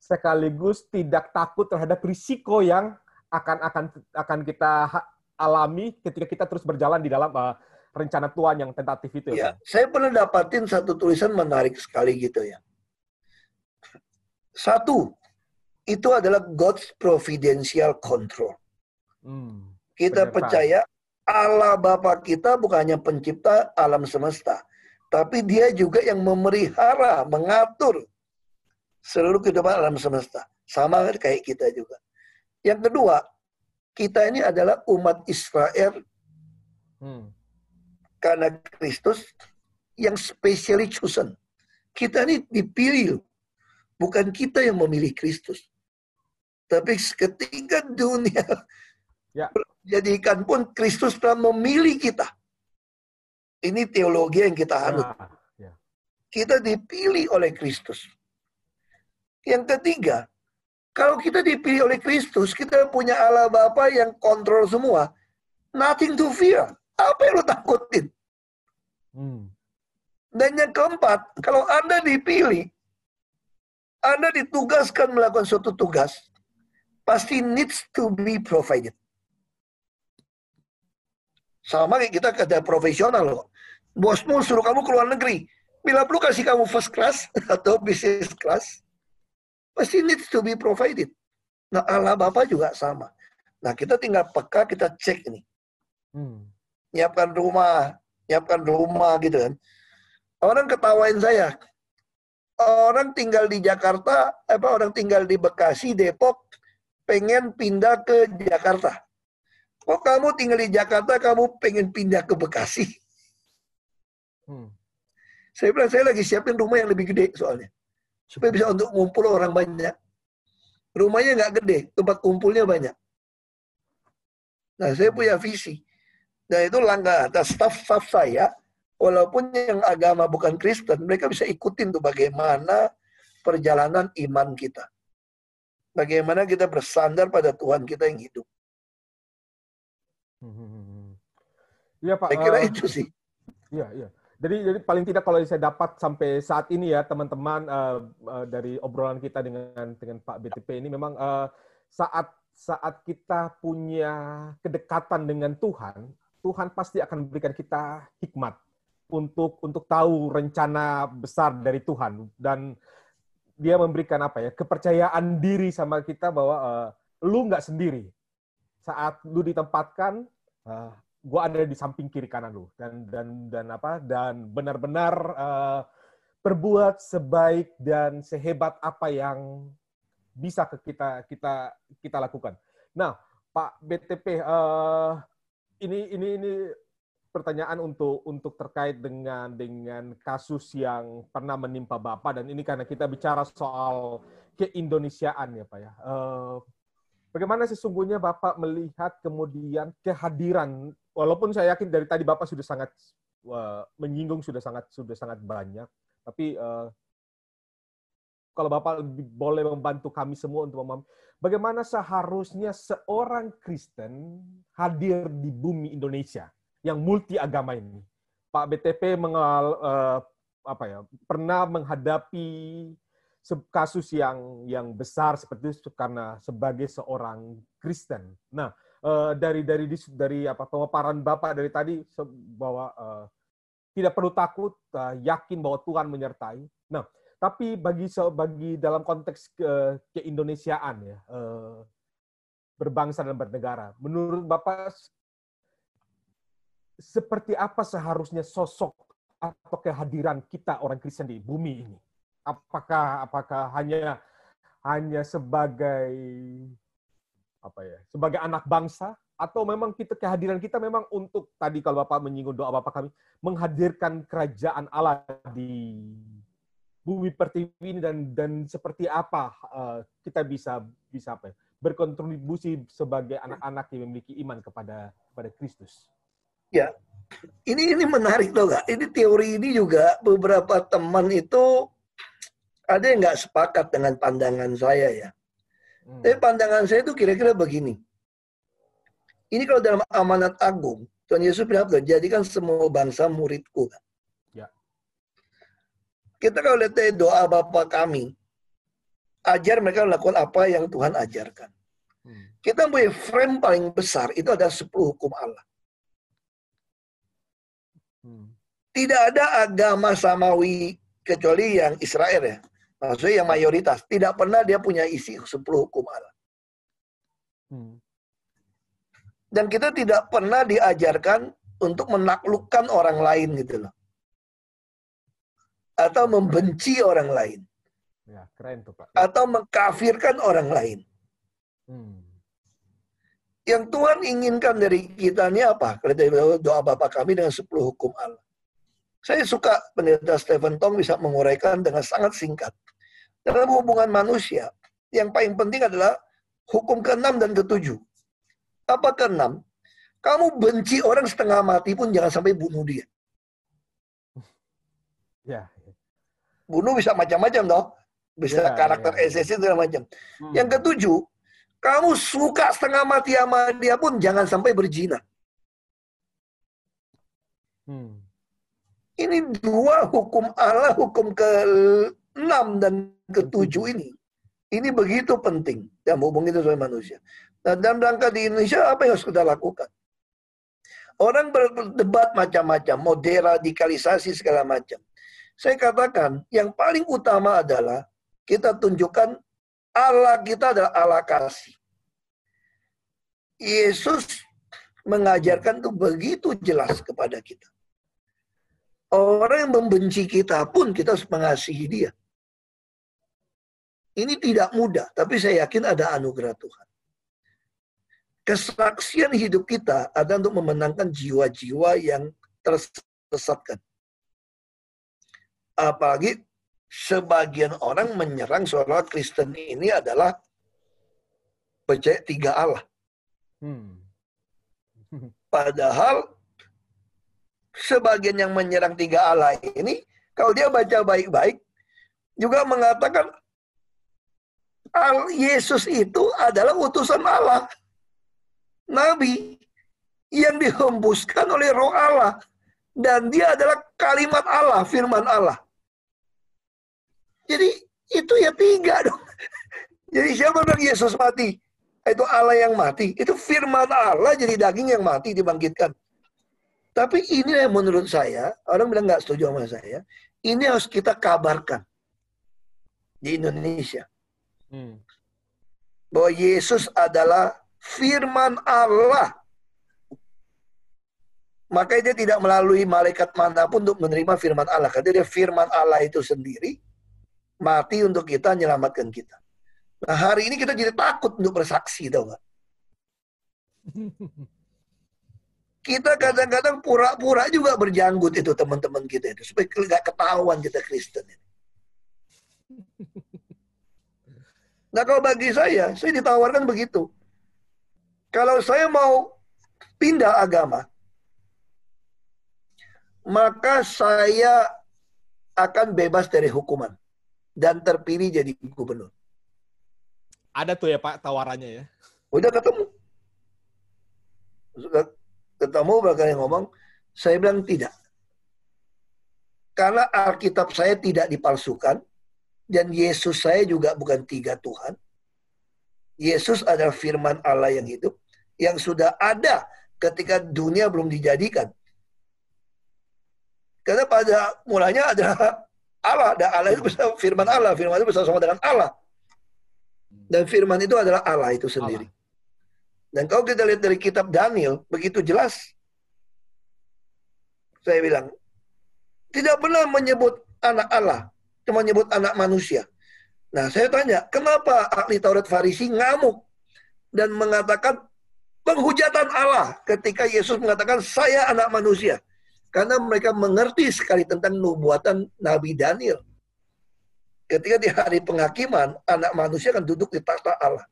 sekaligus tidak takut terhadap risiko yang akan akan akan kita alami ketika kita terus berjalan di dalam uh, rencana Tuhan yang tentatif itu ya. ya saya pernah dapatin satu tulisan menarik sekali gitu ya. Satu, itu adalah God's providential control. Hmm, kita percaya Allah Bapa kita bukan hanya pencipta alam semesta, tapi dia juga yang memelihara, mengatur seluruh kehidupan alam semesta. Sama kayak kita juga. Yang kedua, kita ini adalah umat Israel hmm. karena Kristus yang specially chosen. Kita ini dipilih Bukan kita yang memilih Kristus. Tapi ketika dunia ya. jadikan pun Kristus telah memilih kita. Ini teologi yang kita anut. Ya. Ya. Kita dipilih oleh Kristus. Yang ketiga, kalau kita dipilih oleh Kristus, kita punya Allah Bapa yang kontrol semua. Nothing to fear. Apa yang lo takutin? Hmm. Dan yang keempat, kalau Anda dipilih, anda ditugaskan melakukan suatu tugas, pasti needs to be provided. Sama kayak kita kerja profesional loh. Bosmu suruh kamu ke luar negeri. Bila perlu kasih kamu first class *laughs* atau business class, pasti needs to be provided. Nah Allah Bapak juga sama. Nah kita tinggal peka, kita cek ini. Hmm. Nyiapkan rumah, nyiapkan rumah gitu kan. Orang ketawain saya. Orang tinggal di Jakarta, apa orang tinggal di Bekasi, Depok, pengen pindah ke Jakarta. Kok kamu tinggal di Jakarta, kamu pengen pindah ke Bekasi? Hmm. Saya bilang, saya lagi siapin rumah yang lebih gede soalnya. Supaya bisa untuk ngumpul orang banyak. Rumahnya nggak gede, tempat kumpulnya banyak. Nah, saya punya visi. Dan itu langkah atas staff-staff saya, walaupun yang agama bukan Kristen, mereka bisa ikutin tuh bagaimana perjalanan iman kita. Bagaimana kita bersandar pada Tuhan kita yang hidup. Iya Pak. Saya kira uh, itu sih. Iya iya. Jadi jadi paling tidak kalau saya dapat sampai saat ini ya teman-teman uh, uh, dari obrolan kita dengan dengan Pak BTP ini memang uh, saat saat kita punya kedekatan dengan Tuhan, Tuhan pasti akan memberikan kita hikmat untuk untuk tahu rencana besar dari Tuhan. Dan dia memberikan apa ya kepercayaan diri sama kita bahwa uh, lu nggak sendiri. Saat lu ditempatkan uh, gue ada di samping kiri kanan lu. Dan dan dan apa dan benar-benar uh, berbuat sebaik dan sehebat apa yang bisa ke kita kita kita lakukan. Nah, Pak BTP uh, ini ini ini pertanyaan untuk untuk terkait dengan dengan kasus yang pernah menimpa Bapak. Dan ini karena kita bicara soal keindonesiaan ya Pak ya. Uh, Bagaimana sesungguhnya Bapak melihat kemudian kehadiran, walaupun saya yakin dari tadi Bapak sudah sangat uh, menyinggung sudah sangat sudah sangat banyak, tapi uh, kalau Bapak boleh membantu kami semua untuk memahami bagaimana seharusnya seorang Kristen hadir di bumi Indonesia yang multi agama ini. Pak BTP mengal, uh, apa ya, pernah menghadapi kasus yang yang besar seperti itu karena sebagai seorang Kristen. Nah, uh, dari dari dari apa pemaparan Bapak dari tadi bahwa uh, tidak perlu takut, uh, yakin bahwa Tuhan menyertai. Nah, tapi bagi bagi dalam konteks ke, keindonesiaan ya, berbangsa dan bernegara, menurut Bapak seperti apa seharusnya sosok atau kehadiran kita orang Kristen di bumi ini? apakah apakah hanya hanya sebagai apa ya sebagai anak bangsa atau memang kita kehadiran kita memang untuk tadi kalau bapak menyinggung doa bapak kami menghadirkan kerajaan Allah di bumi pertiwi ini dan dan seperti apa uh, kita bisa bisa apa ya, berkontribusi sebagai anak-anak yang memiliki iman kepada kepada Kristus. Ya, ini ini menarik loh. Ini teori ini juga beberapa teman itu ada yang nggak sepakat dengan pandangan saya ya. Hmm. Tapi pandangan saya itu kira-kira begini. Ini kalau dalam amanat agung, Tuhan Yesus bilang, jadikan semua bangsa muridku. Ya. Kita kalau lihat dari doa Bapa kami, ajar mereka melakukan apa yang Tuhan ajarkan. Hmm. Kita punya frame paling besar, itu ada 10 hukum Allah. Hmm. Tidak ada agama samawi kecuali yang Israel ya. Maksudnya yang mayoritas. Tidak pernah dia punya isi 10 hukum Allah. Hmm. Dan kita tidak pernah diajarkan untuk menaklukkan orang lain gitu loh. Atau membenci orang lain. Ya, keren tuh Pak. Atau mengkafirkan orang lain. Hmm. Yang Tuhan inginkan dari kita ini apa? Doa Bapak kami dengan 10 hukum Allah. Saya suka pendeta Stephen Tong bisa menguraikan dengan sangat singkat. Dalam hubungan manusia, yang paling penting adalah hukum ke-6 dan ke-7. Apa ke-6? Kamu benci orang setengah mati pun jangan sampai bunuh dia. Ya. Bunuh bisa macam-macam toh. Bisa ya, karakter ya. SS segala macam. Hmm. Yang ketujuh, kamu suka setengah mati sama dia pun jangan sampai berzina. Hmm. Ini dua hukum Allah, hukum ke-6 dan ketujuh ini. Ini begitu penting dalam hubungan kita sebagai manusia. Nah, dalam rangka di Indonesia, apa yang harus kita lakukan? Orang berdebat macam-macam, mau deradikalisasi segala macam. Saya katakan, yang paling utama adalah kita tunjukkan Allah kita adalah Allah kasih. Yesus mengajarkan itu begitu jelas kepada kita. Orang yang membenci kita pun kita harus mengasihi dia. Ini tidak mudah, tapi saya yakin ada anugerah Tuhan. Kesaksian hidup kita ada untuk memenangkan jiwa-jiwa yang tersesatkan. Apalagi sebagian orang menyerang seolah Kristen ini adalah percaya tiga Allah. Hmm. *laughs* Padahal sebagian yang menyerang tiga Allah ini, kalau dia baca baik-baik, juga mengatakan Yesus itu adalah utusan Allah. Nabi yang dihembuskan oleh roh Allah. Dan dia adalah kalimat Allah, firman Allah. Jadi itu ya tiga dong. *laughs* Jadi siapa bilang Yesus mati? Itu Allah yang mati. Itu firman Allah jadi daging yang mati dibangkitkan. Tapi ini yang menurut saya, orang bilang nggak setuju sama saya, ini harus kita kabarkan di Indonesia. Hmm. Bahwa Yesus adalah firman Allah. Maka dia tidak melalui malaikat mana pun untuk menerima firman Allah. Karena dia firman Allah itu sendiri mati untuk kita, menyelamatkan kita. Nah hari ini kita jadi takut untuk bersaksi, tau gak? Kita kadang-kadang pura-pura juga berjanggut itu teman-teman kita itu supaya nggak ketahuan kita Kristen ini. Nah kalau bagi saya, saya ditawarkan begitu. Kalau saya mau pindah agama, maka saya akan bebas dari hukuman dan terpilih jadi gubernur. Ada tuh ya Pak tawarannya ya. Udah ketemu. Sudah ketemu bahkan yang ngomong, saya bilang tidak. Karena Alkitab saya tidak dipalsukan dan Yesus saya juga bukan tiga Tuhan. Yesus adalah firman Allah yang hidup yang sudah ada ketika dunia belum dijadikan. Karena pada mulanya adalah Allah dan Allah itu bersama firman Allah, firman itu bersama dengan Allah. Dan firman itu adalah Allah itu sendiri. Allah. Dan kalau kita lihat dari kitab Daniel, begitu jelas. Saya bilang, tidak pernah menyebut anak Allah, cuma menyebut anak manusia. Nah, saya tanya, kenapa ahli Taurat Farisi ngamuk dan mengatakan penghujatan Allah ketika Yesus mengatakan saya anak manusia? Karena mereka mengerti sekali tentang nubuatan Nabi Daniel. Ketika di hari penghakiman, anak manusia akan duduk di tahta Allah.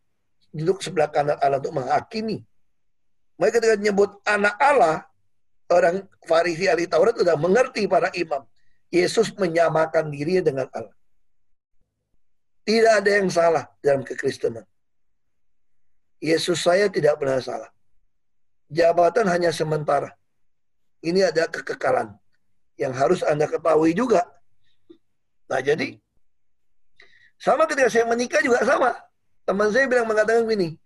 Duduk sebelah kanan Allah untuk menghakimi. Mereka ketika menyebut anak Allah, orang Farisi ahli Taurat sudah mengerti para imam. Yesus menyamakan dirinya dengan Allah. Tidak ada yang salah dalam kekristenan. Yesus saya tidak pernah salah. Jabatan hanya sementara. Ini ada kekekalan yang harus Anda ketahui juga. Nah, jadi sama ketika saya menikah juga sama. Teman saya bilang mengatakan begini,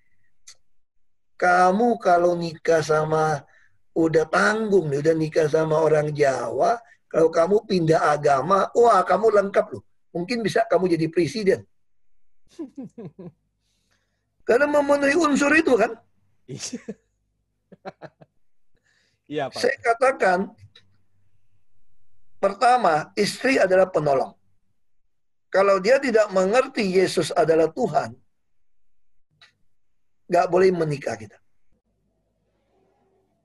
kamu kalau nikah sama udah tanggung nih, udah nikah sama orang Jawa, kalau kamu pindah agama, wah kamu lengkap loh. Mungkin bisa kamu jadi presiden. *laughs* Karena memenuhi unsur itu kan. Iya, Pak. Saya katakan, pertama, istri adalah penolong. Kalau dia tidak mengerti Yesus adalah Tuhan, nggak boleh menikah kita.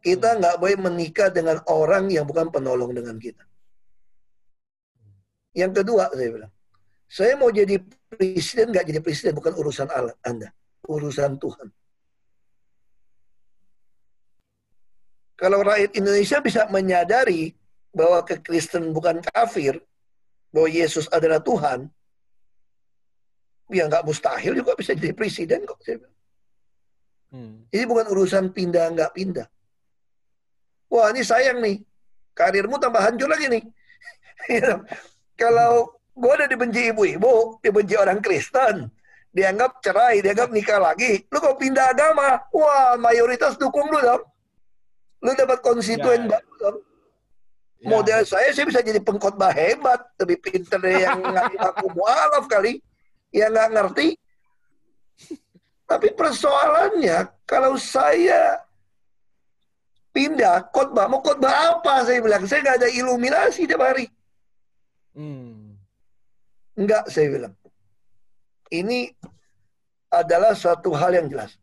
Kita hmm. nggak boleh menikah dengan orang yang bukan penolong dengan kita. Yang kedua, saya bilang, saya mau jadi presiden, nggak jadi presiden, bukan urusan Allah, Anda. Urusan Tuhan. Kalau rakyat Indonesia bisa menyadari bahwa kekristen bukan kafir, bahwa Yesus adalah Tuhan, ya nggak mustahil juga bisa jadi presiden kok. Hmm. Ini bukan urusan pindah nggak pindah. Wah ini sayang nih, karirmu tambah hancur lagi nih. *laughs* Kalau gue udah dibenci ibu-ibu, dibenci orang Kristen, dianggap cerai, dianggap nikah lagi, lu kok pindah agama, wah mayoritas dukung lu dong. Lu dapat konstituen ya, ya. baru dong. Ya. Model saya sih bisa jadi pengkhotbah hebat, lebih pinter dari yang *laughs* aku mualaf kali, yang nggak ngerti. Tapi persoalannya kalau saya pindah khotbah, mau khotbah apa saya bilang? Saya nggak ada iluminasi tiap hari. Hmm. Enggak, saya bilang. ini adalah satu hal yang jelas.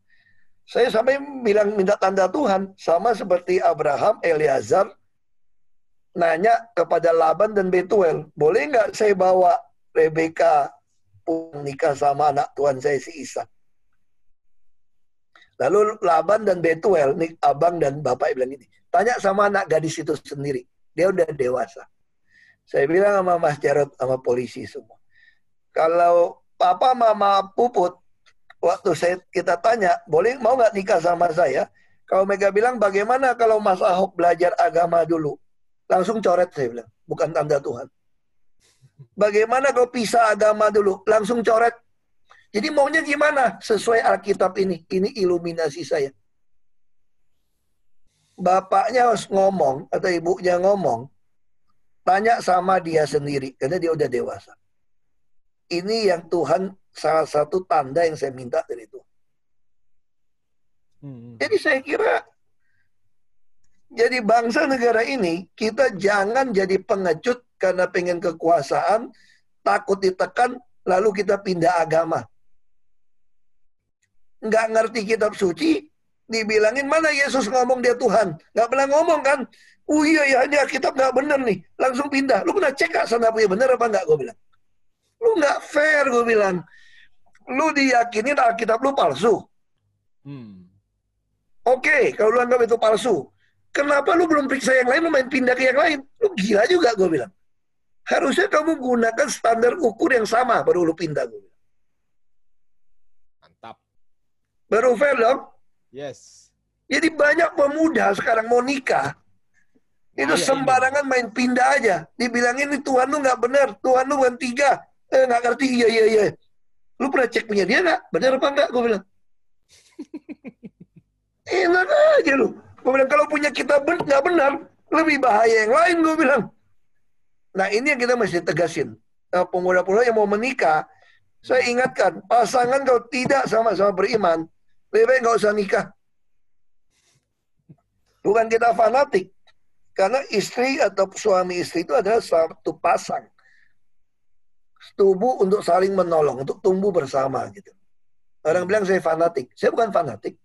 Saya sampai bilang minta tanda Tuhan sama seperti Abraham, Eliazar nanya kepada Laban dan Betuel, boleh nggak saya bawa Rebeka nikah sama anak Tuhan saya si Isa? Lalu Laban dan Betuel, nih abang dan bapak bilang ini, tanya sama anak gadis itu sendiri. Dia udah dewasa. Saya bilang sama Mas Jarod, sama polisi semua. Kalau papa mama puput, waktu saya kita tanya, boleh mau nggak nikah sama saya? Kalau mereka bilang, bagaimana kalau Mas Ahok belajar agama dulu? Langsung coret saya bilang, bukan tanda Tuhan. Bagaimana kalau pisah agama dulu? Langsung coret. Jadi maunya gimana? Sesuai Alkitab ini. Ini iluminasi saya. Bapaknya harus ngomong atau ibunya ngomong, Tanya sama dia sendiri, karena dia udah dewasa. Ini yang Tuhan, salah satu tanda yang saya minta dari Tuhan. Hmm. Jadi saya kira, jadi bangsa negara ini, kita jangan jadi pengecut karena pengen kekuasaan, takut ditekan, lalu kita pindah agama. Nggak ngerti kitab suci, dibilangin mana Yesus ngomong dia Tuhan. Nggak pernah ngomong kan? Oh iya ya ini Alkitab nggak bener nih. Langsung pindah. Lu pernah cek gak sana punya bener apa nggak? Gue bilang. Lu nggak fair gue bilang. Lu diyakinin Alkitab lu palsu. Hmm. Oke, okay, kalau lu anggap itu palsu. Kenapa lu belum periksa yang lain, lu main pindah ke yang lain? Lu gila juga gue bilang. Harusnya kamu gunakan standar ukur yang sama baru lu pindah gue bilang. Mantap. Baru fair dong? Yes. Jadi banyak pemuda sekarang mau nikah, itu iya, sembarangan iya. main pindah aja. Dibilangin ini Tuhan lu nggak benar, Tuhan lu bukan tiga. Eh nggak ngerti, iya iya iya. Lu pernah cek punya dia nggak? Benar apa enggak? Gue bilang. *laughs* Enak aja lu. Gue bilang kalau punya kita ben nggak benar, lebih bahaya yang lain gue bilang. Nah ini yang kita mesti tegasin. Nah, pemuda-pemuda yang mau menikah, saya ingatkan, pasangan kalau tidak sama-sama beriman, lebih baik nggak usah nikah. Bukan kita fanatik, karena istri atau suami istri itu adalah satu pasang. Tubuh untuk saling menolong, untuk tumbuh bersama gitu. Orang bilang saya fanatik. Saya bukan fanatik.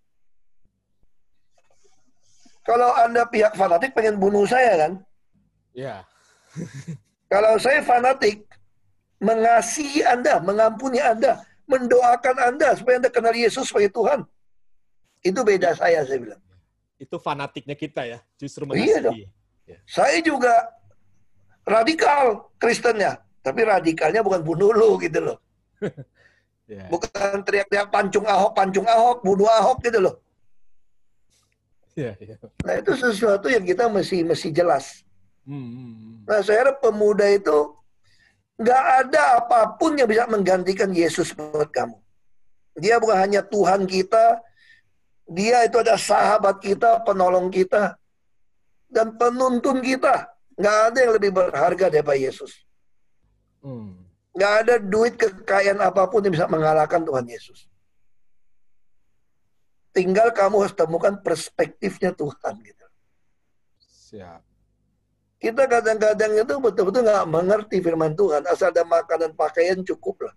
Kalau Anda pihak fanatik pengen bunuh saya kan? Ya. *laughs* Kalau saya fanatik, mengasihi Anda, mengampuni Anda, mendoakan Anda supaya Anda kenal Yesus sebagai Tuhan. Itu beda saya, saya bilang. Itu fanatiknya kita ya, justru mengasihi. Iya dong. Ya. Saya juga radikal Kristennya, tapi radikalnya bukan bunuh lu gitu loh. *laughs* yeah. Bukan teriak-teriak pancung Ahok, pancung Ahok, bunuh Ahok gitu loh. Yeah, yeah. Nah itu sesuatu yang kita mesti mesti jelas. Hmm, hmm, hmm. Nah saya harap pemuda itu nggak ada apa pun yang bisa menggantikan Yesus buat kamu. Dia bukan hanya Tuhan kita, dia itu ada sahabat kita, penolong kita dan penuntun kita. Nggak ada yang lebih berharga daripada Yesus. Hmm. Nggak ada duit kekayaan apa pun yang bisa mengalahkan Tuhan Yesus. Tinggal kamu harus temukan perspektifnya Tuhan. Gitu. Siap. Kita kadang-kadang itu betul-betul nggak mengerti firman Tuhan. Asal ada makanan pakaian cukup lah.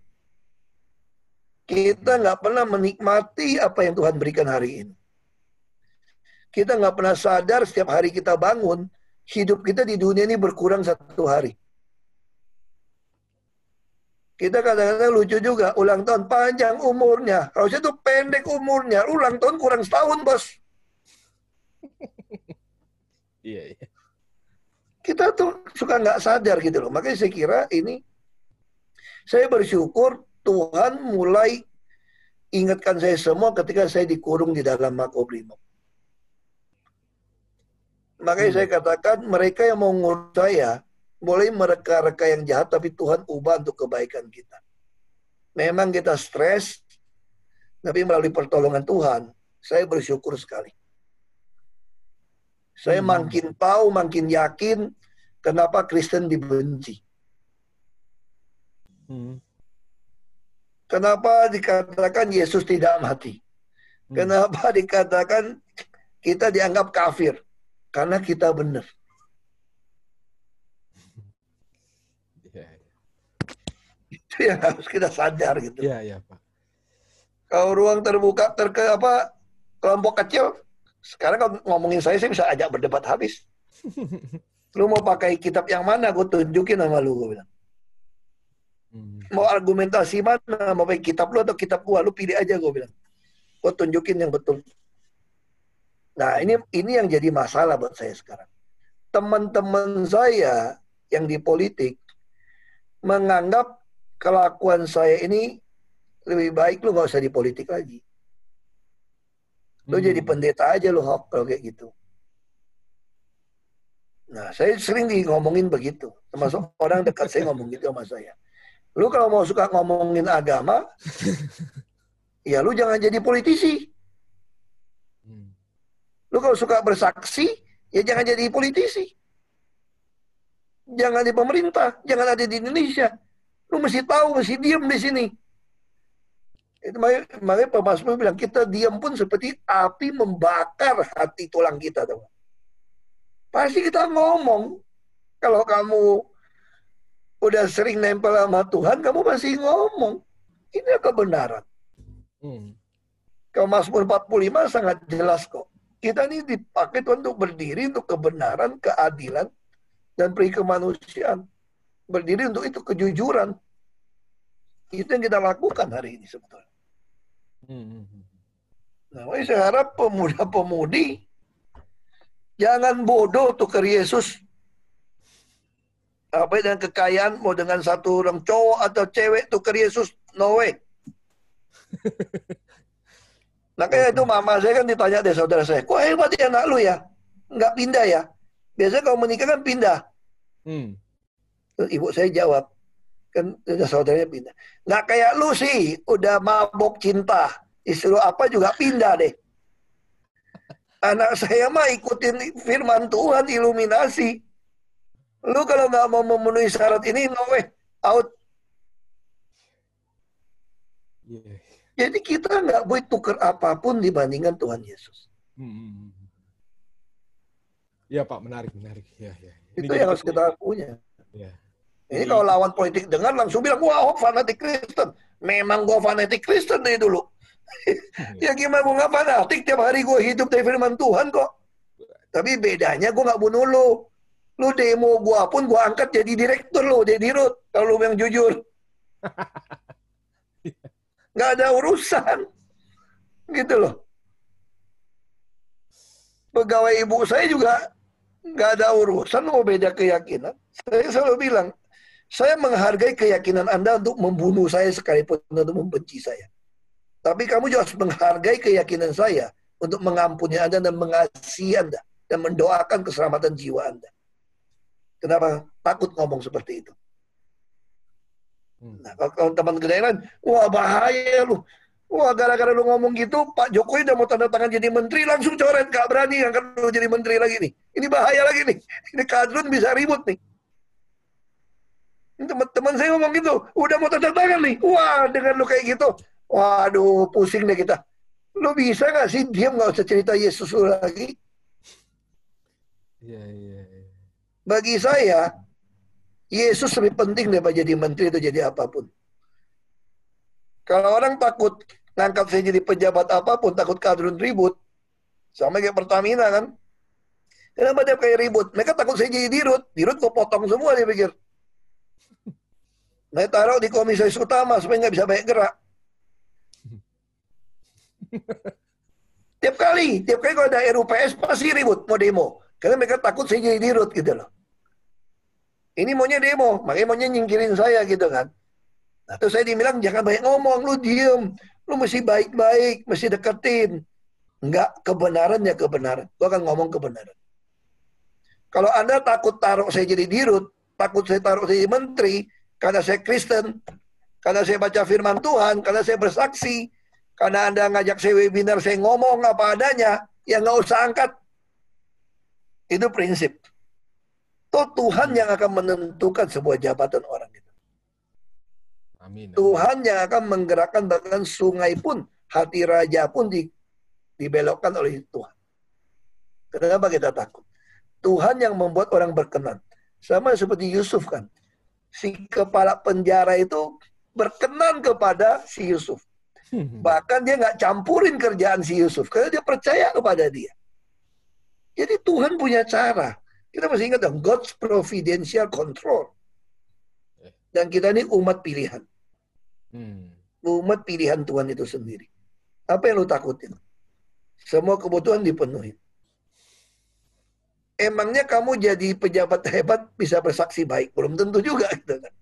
Kita nggak pernah menikmati apa yang Tuhan berikan hari ini. Kita nggak pernah sadar setiap hari kita bangun, hidup kita di dunia ini berkurang satu hari. Kita kadang-kadang lucu juga, ulang tahun panjang umurnya. Harusnya tuh pendek umurnya. Ulang tahun kurang setahun, bos. *laughs* Iya, iya. Kita tuh suka nggak sadar gitu loh. Makanya saya kira ini, saya bersyukur Tuhan mulai ingatkan saya semua ketika saya dikurung di dalam makobrimob. Makanya hmm. saya katakan mereka yang mau ngurus saya boleh mereka-reka yang jahat tapi Tuhan ubah untuk kebaikan kita. Memang kita stres, tapi melalui pertolongan Tuhan, saya bersyukur sekali. Saya hmm. makin tahu, makin yakin kenapa Kristen dibenci. Hmm. Kenapa dikatakan Yesus tidak mati? Hmm. Kenapa dikatakan kita dianggap kafir? Karena kita benar. Iya, iya. Itu *laughs* yang harus kita sadar gitu. Iya, iya, Pak. Kalau ruang terbuka terke apa kelompok kecil, sekarang kalau ngomongin saya, saya bisa ajak berdebat habis. *laughs* lu mau pakai kitab yang mana? Gue tunjukin sama lu, gue bilang. Hmm. Mau argumentasi mana? Mau pakai kitab lu atau kitab gua? Lu pilih aja, gue bilang. Gue tunjukin yang betul. Nah, ini ini yang jadi masalah buat saya sekarang. Teman-teman saya yang di politik menganggap kelakuan saya ini lebih baik lu nggak usah di politik lagi. Lu hmm. jadi pendeta aja lu hok kalau kayak gitu. Nah, saya sering di ngomongin begitu. Termasuk *laughs* orang dekat saya ngomong gitu sama saya. Lu kalau mau suka ngomongin agama, *laughs* ya lu jangan jadi politisi. Hmm. Lu kalau suka bersaksi, ya jangan jadi politisi. Jangan di pemerintah, jangan ada di Indonesia. Lu mesti tahu, mesti diam di sini. Itu makanya, Pak Masmur bilang, kita diam pun seperti api membakar hati tulang kita. Tahu. Pasti kita ngomong. Kalau kamu udah sering nempel sama Tuhan, kamu masih ngomong. Ini kebenaran. Hmm. Kalau Mazmur 45 sangat jelas kok. Kita ini dipakai Tuhan untuk berdiri untuk kebenaran, keadilan, dan peri kemanusiaan. Berdiri untuk itu kejujuran. Itu yang kita lakukan hari ini sebetulnya. Hmm. Nah, saya harap pemuda-pemudi jangan bodoh tukar Yesus. Apa dengan kekayaan mau dengan satu orang cowok atau cewek tukar Yesus, no way. *laughs* Makanya itu mama saya kan ditanya deh saudara saya, kok hebat ya anak lu ya? Nggak pindah ya? Biasanya kalau menikah kan pindah. Hmm. Terus ibu saya jawab, kan udah saudaranya pindah. Nggak kayak lu sih, udah mabok cinta. Disuruh apa juga pindah deh. Anak saya mah ikutin firman Tuhan, iluminasi. Lu kalau nggak mau memenuhi syarat ini, no way, out. Yeah. Jadi kita nggak boleh tukar apa pun dibandingkan Tuhan Yesus. Hmm. hmm, hmm. Ya Pak, menarik, menarik. Ya, ya. Itu yang harus kita punya. Ya. Ini kalau lawan politik dengar langsung bilang, wah fanatik Kristen. Memang gue fanatik Kristen dari dulu. *laughs* ya gimana gue nggak fanatik, tiap hari gue hidup dari firman Tuhan kok. Tapi bedanya gue nggak bunuh lu. Lu demo gue pun gue angkat jadi direktur lu, jadi dirut. Kalau lu yang jujur. *laughs* Nggak ada urusan. Gitu loh. Pegawai ibu saya juga nggak ada urusan mau beda keyakinan. Saya selalu bilang, saya menghargai keyakinan Anda untuk membunuh saya sekalipun untuk membenci saya. Tapi kamu juga harus menghargai keyakinan saya untuk mengampuni Anda dan mengasihi Anda dan mendoakan keselamatan jiwa Anda. Kenapa takut ngomong seperti itu? Hmm. Nah, kalau teman lain, wah bahaya lu. Wah, gara-gara lu ngomong gitu, Pak Jokowi udah mau tanda tangan jadi menteri, langsung coret. Gak berani ngangkat lu jadi menteri lagi nih. Ini bahaya lagi nih. Ini kadrun bisa ribut nih. Teman-teman saya ngomong gitu, udah mau tanda tangan nih. Wah, dengan lu kayak gitu. Waduh, pusing deh kita. Lu bisa gak sih diam gak usah cerita Yesus lu lagi? Iya, iya, iya. Bagi saya, Yesus lebih penting daripada jadi menteri atau jadi apa pun. Kalau orang takut ngangkat saya jadi pejabat apa pun, takut kadrun ribut. Sama kayak Pertamina kan. Kenapa dia kayak ribut? Mereka takut saya jadi dirut. Dirut gue potong semua dia pikir. Mereka taruh di komisaris utama supaya nggak bisa banyak gerak. *laughs* tiap kali, tiap kali kalau ada RUPS pasti ribut mau demo. Karena mereka takut saya jadi dirut gitu loh. Ini maunya demo, makanya maunya nyingkirin saya gitu kan. Nah, terus saya dibilang jangan banyak ngomong, lu diem. Lu mesti baik-baik, mesti deketin. Enggak, kebenaran ya kebenaran. Gua akan ngomong kebenaran. Kalau Anda takut taruh saya jadi dirut, takut saya taruh saya jadi menteri, karena saya Kristen, karena saya baca firman Tuhan, karena saya bersaksi, karena Anda ngajak saya webinar, saya ngomong apa adanya, ya nggak usah angkat. Itu prinsip. Toh Tuhan yang akan menentukan sebuah jabatan orang itu. Amin, Tuhan yang akan menggerakkan bahkan sungai pun, hati raja pun di, dibelokkan oleh Tuhan. Kenapa kita takut? Tuhan yang membuat orang berkenan. Sama seperti Yusuf kan. Si kepala penjara itu berkenan kepada si Yusuf. Hmm. Bahkan dia nggak campurin kerjaan si Yusuf karena dia percaya kepada dia. Jadi Tuhan punya cara. Kita masih ingat dong, God's providential control. Dan kita ini umat pilihan. Hmm. Umat pilihan Tuhan itu sendiri. Apa yang lu takutin? Semua kebutuhan dipenuhi. Emangnya kamu jadi pejabat hebat bisa bersaksi baik? Belum tentu juga gitu kan.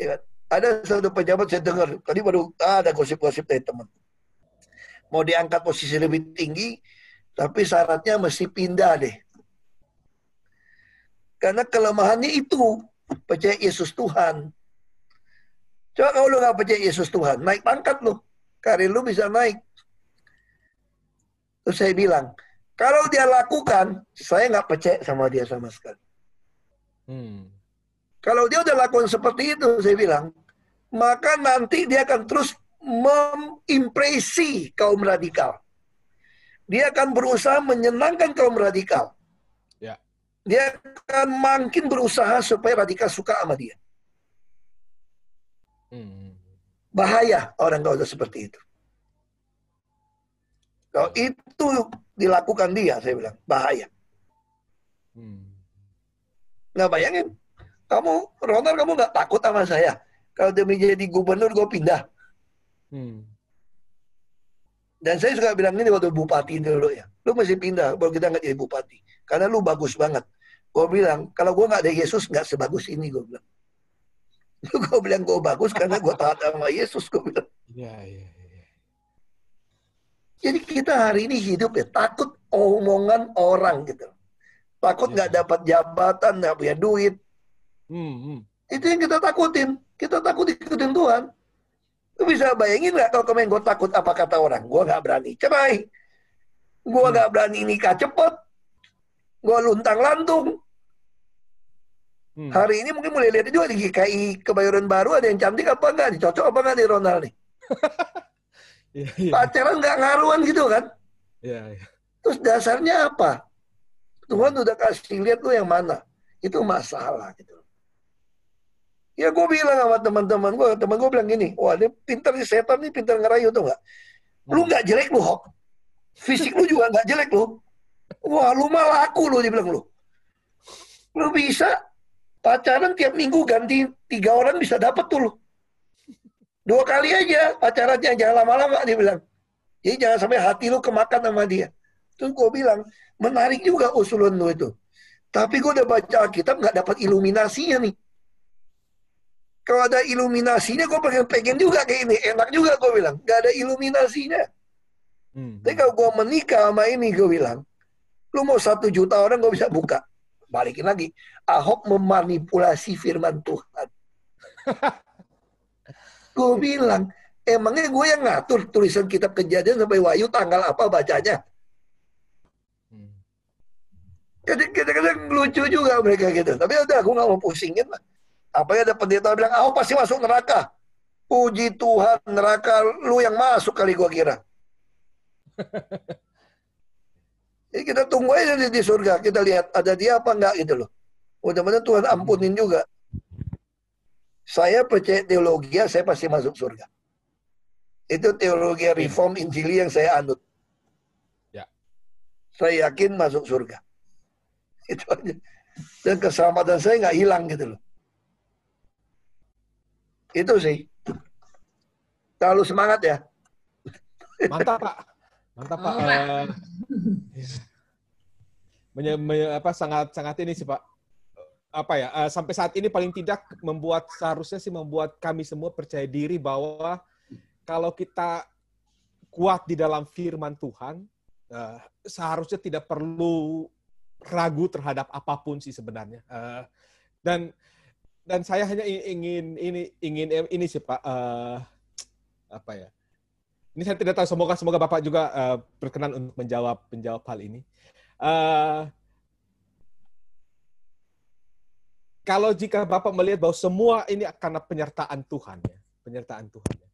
Ya, kan? ada satu pejabat saya dengar tadi baru ah, ada gosip-gosip dari teman mau diangkat posisi lebih tinggi, tapi syaratnya mesti pindah deh. Karena kelemahannya itu, percaya Yesus Tuhan. Coba kalau lu nggak percaya Yesus Tuhan, naik pangkat lu. Karir lu bisa naik. Terus saya bilang, kalau dia lakukan, saya nggak percaya sama dia sama sekali. Hmm. Kalau dia udah lakukan seperti itu, saya bilang, maka nanti dia akan terus mengimpresi kaum radikal. Dia akan berusaha menyenangkan kaum radikal. Ya. Dia akan makin berusaha supaya radikal suka sama dia. Hmm. Bahaya orang kalau seperti itu. Kalau itu dilakukan dia, saya bilang, bahaya. Hmm. Nah bayangin, kamu, Ronald kamu nggak takut sama saya. Kalau demi jadi gubernur, gue pindah. Hmm. Dan saya suka bilang ini waktu bupati dulu ya. Lu mesti pindah kalau kita nggak jadi bupati. Karena lu bagus banget. Gue bilang, kalau gue nggak ada Yesus, nggak sebagus ini, gue bilang. *laughs* Lu gue bilang gue bagus karena gue taat sama Yesus, gue bilang. Iya, iya, iya. Jadi kita hari ini hidup ya, takut omongan orang gitu. Takut nggak ya. dapat jabatan, nggak punya duit. Hmm, hmm. Itu yang kita takutin. Kita takut ikutin Tuhan. Lu bisa bayangin nggak kalau kemarin gue takut apa kata orang? Gue nggak berani cerai. Gue hmm. nggak hmm. berani nikah cepet. Gue luntang lantung. Hmm. Hari ini mungkin mulai lihat juga di GKI Kebayoran Baru ada yang cantik apa enggak? Dicocok apa enggak di Ronald nih? *laughs* yeah, yeah. Pacaran nggak ngaruhan gitu kan? Yeah, yeah. Terus dasarnya apa? Tuhan udah kasih lihat lu yang mana. Itu masalah gitu. Ya gue bilang sama teman-teman gue, teman gue bilang gini, wah ini pintar nih setan nih pintar ngerayu tuh nggak? Lu nggak jelek lu Hok, fisik lu juga nggak jelek lu. Wah lu malah aku lu dia bilang lu. Lu bisa pacaran tiap minggu ganti tiga orang bisa dapet tuh lu. Dua kali aja pacarannya jangan lama-lama dia bilang. Jadi jangan sampai hati lu kemakan sama dia. Terus gue bilang, menarik juga usulan lu itu. Tapi gue udah baca Alkitab nggak dapat iluminasinya nih kalau ada iluminasinya gue pengen pengen juga kayak ini enak juga gue bilang gak ada iluminasinya hmm. tapi kalau gue menikah sama ini gue bilang lu mau satu juta orang gue bisa buka balikin lagi Ahok memanipulasi firman Tuhan *laughs* gue bilang emangnya gue yang ngatur tulisan kitab kejadian sampai Wahyu tanggal apa bacanya hmm. kadang-kadang lucu juga mereka gitu tapi udah gue gak mau pusingin lah apa ya ada pendeta bilang, ah pasti masuk neraka. Puji Tuhan, neraka lu yang masuk kali gua kira. *laughs* Jadi kita tunggu aja di, di surga. Kita lihat ada dia apa enggak gitu loh. Mudah-mudahan Tuhan ampunin juga. Saya percaya teologi, saya pasti masuk surga. Itu teologi reform Injili yang saya anut. Ya. Saya yakin masuk surga. *laughs* Itu aja. Dan keselamatan saya nggak hilang gitu loh. Itu sih. Terlalu semangat ya. Mantap Pak. Mantap Pak. Uh, *laughs* menye, menye, apa sangat sangat ini sih Pak. Apa ya? Uh, sampai saat ini paling tidak membuat seharusnya sih membuat kami semua percaya diri bahwa kalau kita kuat di dalam firman Tuhan, uh, seharusnya tidak perlu ragu terhadap apa pun sih sebenarnya. Uh, dan dan saya hanya ingin ini ingin ini sih Pak uh, apa ya? Ini saya tidak tahu semoga semoga Bapak juga uh, berkenan untuk menjawab menjawab hal ini. Uh, kalau jika Bapak melihat bahwa semua ini karena penyertaan Tuhan ya, penyertaan Tuhan. Ya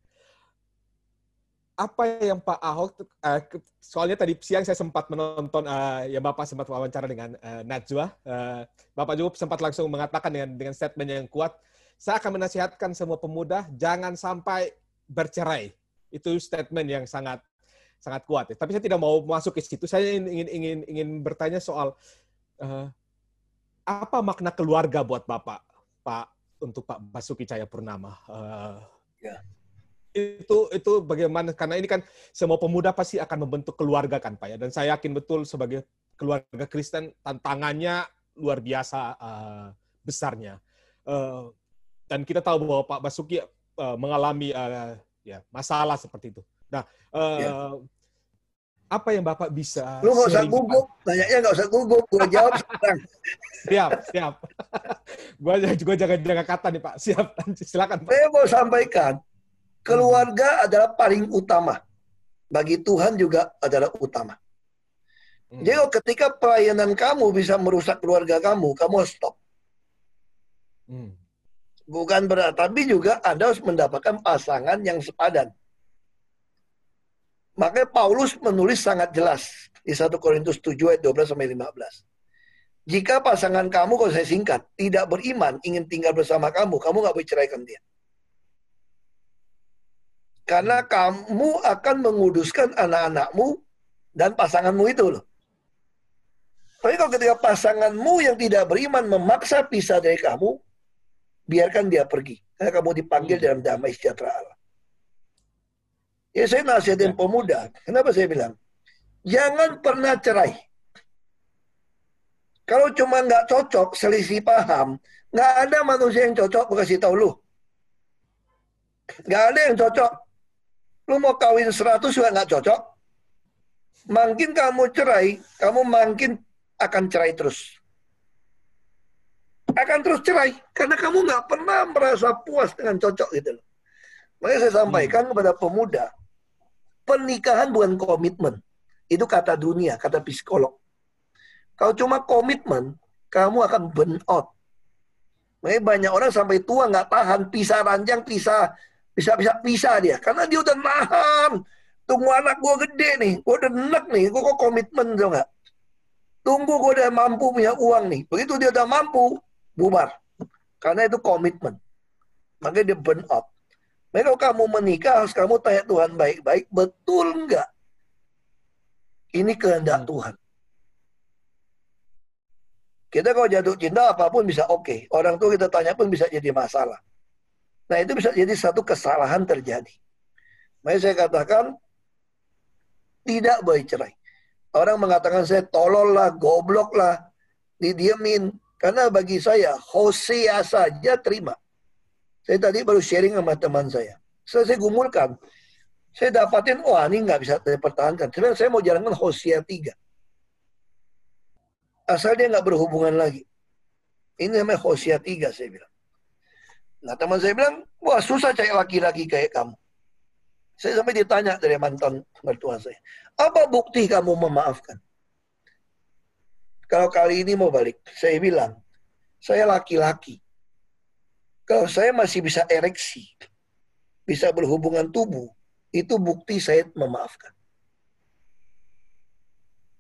apa yang Pak Ahok uh, soalnya tadi siang saya sempat menonton uh, ya Bapak sempat wawancara dengan uh, Najwa uh, Bapak juga sempat langsung mengatakan dengan dengan statement yang kuat saya akan menasihatkan semua pemuda jangan sampai bercerai. Itu statement yang sangat sangat kuat. Ya. Tapi saya tidak mau masuk ke situ. Saya ingin ingin ingin bertanya soal uh, apa makna keluarga buat Bapak, Pak, untuk Pak Basuki Cahaya Purnama? Uh, ya. Itu itu bagaimana? Karena ini kan semua pemuda pasti akan membentuk keluarga kan, Pak ya. Dan saya yakin betul sebagai keluarga Kristen tantangannya luar biasa uh, besarnya. Uh, dan kita tahu bahwa Pak Basuki uh, mengalami uh, ya masalah seperti itu. Nah, uh, ya. Apa yang Bapak bisa? Lu nggak usah gugup, tanyanya nggak usah gugup, gue jawab *laughs* sekarang. siap, siap. *laughs* gue juga jaga-jaga kata nih Pak. *laughs* Siap, silakan Pak. Saya mau sampaikan, keluarga hmm. adalah paling utama. Bagi Tuhan juga adalah utama. Hmm. Jadi ketika pelayanan kamu bisa merusak keluarga kamu, kamu harus stop. Hmm. Bukan berarti, tapi juga Anda harus mendapatkan pasangan yang sepadan. Makanya Paulus menulis sangat jelas di 1 Korintus 7 ayat 12 sampai 15. Jika pasangan kamu, kalau saya singkat, tidak beriman, ingin tinggal bersama kamu, kamu nggak boleh ceraikan dia. Karena kamu akan menguduskan anak-anakmu dan pasanganmu itu loh. Tapi kalau ketika pasanganmu yang tidak beriman memaksa pisah dari kamu, biarkan dia pergi. Karena kamu dipanggil hmm. dalam damai sejahtera Allah. Ya saya nasihatin ya. pemuda. Kenapa saya bilang? Jangan pernah cerai. Kalau cuma nggak cocok, selisih paham, nggak ada manusia yang cocok, gue kasih tahu lu. Nggak ada yang cocok. Lu mau kawin 100 juga nggak cocok. Makin kamu cerai, kamu makin akan cerai terus akan terus cerai karena kamu nggak pernah merasa puas dengan cocok gitu loh. Makanya saya sampaikan hmm. kepada pemuda, pernikahan bukan komitmen. Itu kata dunia, kata psikolog. Kalau cuma komitmen, kamu akan burn out. Makanya banyak orang sampai tua nggak tahan, pisah ranjang, pisah, bisa bisa pisah dia. Karena dia udah nahan. Tunggu anak gue gede nih, gue udah enak nih, gue kok komitmen tuh nggak? Tunggu gue udah mampu punya uang nih. Begitu dia udah mampu, bubar. Karena itu komitmen. Makanya dia burn out. Makanya kalau kamu menikah, harus kamu tanya Tuhan baik-baik, betul enggak? Ini kehendak hmm. Tuhan. Kita kalau jatuh cinta apa pun bisa oke. Okay. Orang tua kita tanya pun bisa jadi masalah. Nah itu bisa jadi satu kesalahan terjadi. Makanya saya katakan tidak boleh cerai. Orang mengatakan saya tolol lah, goblok lah, didiemin. Karena bagi saya, Hosea saja terima. Saya tadi baru sharing sama teman saya. Setelah saya gumulkan, saya dapatin, wah ini nggak bisa dipertahankan. Sebenarnya saya mau jalankan Hosea 3. Asal dia nggak berhubungan lagi. Ini namanya Hosea 3, saya bilang. Nah teman saya bilang, wah susah cari laki-laki kayak kamu. Saya sampai ditanya dari mantan mertua saya. Apa bukti kamu memaafkan? Kalau kali ini mau balik, saya bilang, saya laki-laki. Kalau saya masih bisa ereksi, bisa berhubungan tubuh, itu bukti saya memaafkan.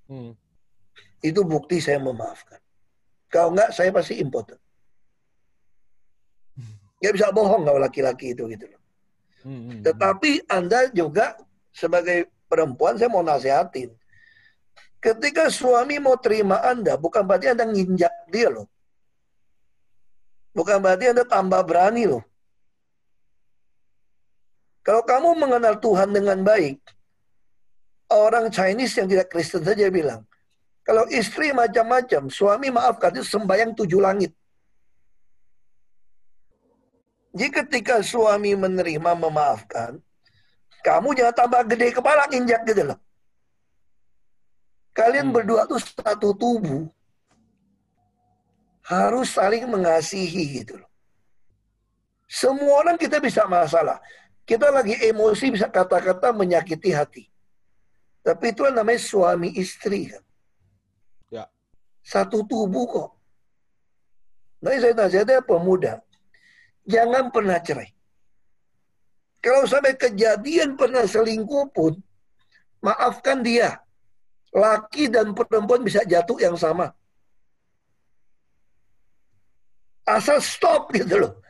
Hmm. Itu bukti saya memaafkan. Kalau enggak, saya pasti impotent. Gak bisa bohong kalau laki-laki itu gitu loh. Hmm, hmm, hmm. Tetapi Anda juga sebagai perempuan saya mau nasihatin. Ketika suami mau terima Anda, bukan berarti Anda nginjak dia loh. Bukan berarti Anda tambah berani loh. Kalau kamu mengenal Tuhan dengan baik, orang Chinese yang tidak Kristen saja bilang, kalau istri macam-macam, suami maafkan itu sembayang tujuh langit. Jadi ketika suami menerima memaafkan, kamu jangan tambah gede kepala injak gitu loh. Kalian hmm. berdua tuh satu tubuh. Harus saling mengasihi gitu loh. Semua orang kita bisa masalah. Kita lagi emosi bisa kata-kata menyakiti hati. Tapi itu namanya suami istri kan. Ya. Satu tubuh kok. Nah saya nasihatnya pemuda. Jangan pernah cerai. Kalau sampai kejadian pernah selingkuh pun, maafkan dia laki dan perempuan bisa jatuh yang sama. Asal stop gitu loh.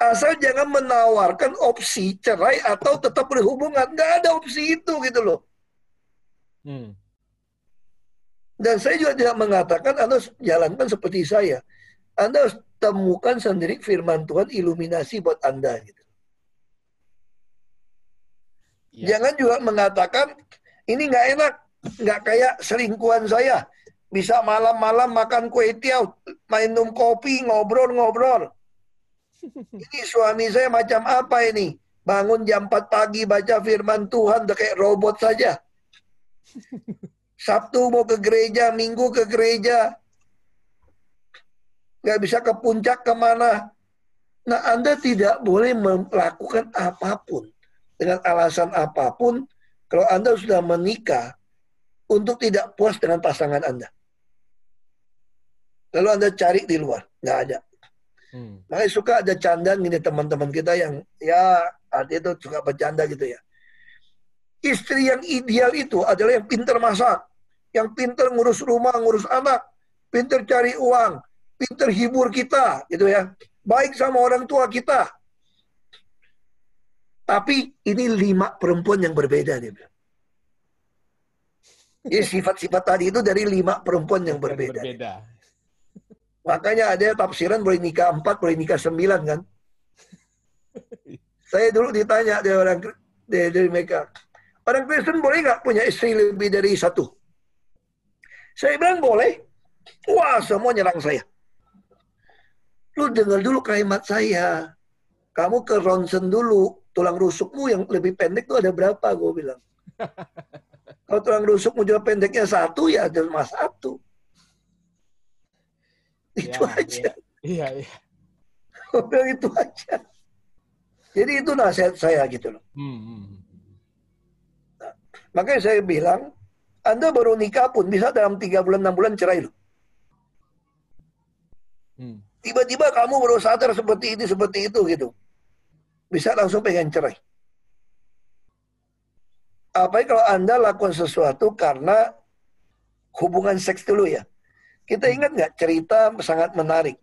Asal jangan menawarkan opsi cerai atau tetap berhubungan. Nggak ada opsi itu gitu loh. Hmm. Dan saya juga tidak mengatakan Anda jalankan seperti saya. Anda harus temukan sendiri firman Tuhan iluminasi buat Anda gitu. Ya. Jangan juga mengatakan ini nggak enak, nggak kayak selingkuhan saya. Bisa malam-malam makan kue tiaw, minum kopi, ngobrol-ngobrol. *laughs* Ini suami saya macam apa ini? Bangun jam 4 pagi baca firman Tuhan udah kayak robot saja. *laughs* Sabtu mau ke gereja, Minggu ke gereja. Nggak bisa ke puncak ke mana. Nah, Anda tidak boleh melakukan apa pun. Dengan alasan apa pun, kalau Anda sudah menikah, untuk tidak puas dengan pasangan Anda. Lalu Anda cari di luar, nggak ada. Hmm. Makanya suka ada candaan gini teman-teman kita yang ya artinya itu suka bercanda gitu ya. Istri yang ideal itu adalah yang pintar masak, yang pintar ngurus rumah, ngurus anak, pintar cari uang, pintar hibur kita, gitu ya. Baik sama orang tua kita. Tapi ini lima perempuan yang berbeda dia bilang. *laughs* Jadi sifat-sifat tadi itu dari lima perempuan yang berbeda. berbeda. Makanya ada tafsiran boleh nikah empat, boleh nikah sembilan kan. *laughs* Saya dulu ditanya dari orang dari, dari mereka, orang Kristen boleh nggak punya istri lebih dari satu? Saya bilang boleh. Wah, semua nyerang saya. Lu dengar dulu kalimat saya. Kamu ke ronsen dulu. Tulang rusukmu yang lebih pendek tuh ada berapa? Gue bilang. *laughs* Kalau tulang rusukmu juga pendeknya satu, ya cuma satu. Itu ya, aja. Iya, iya. *laughs* Udah itu aja. Jadi itu nasihat saya gitu loh. Hmm, hmm, hmm. Nah, makanya saya bilang, Anda baru nikah pun bisa dalam tiga bulan, enam bulan cerai loh. Hmm. Tiba-tiba kamu baru sadar seperti ini, seperti itu gitu. Bisa langsung pengen cerai. Apalagi kalau Anda lakukan sesuatu karena hubungan seks dulu ya. Kita ingat nggak cerita sangat menarik.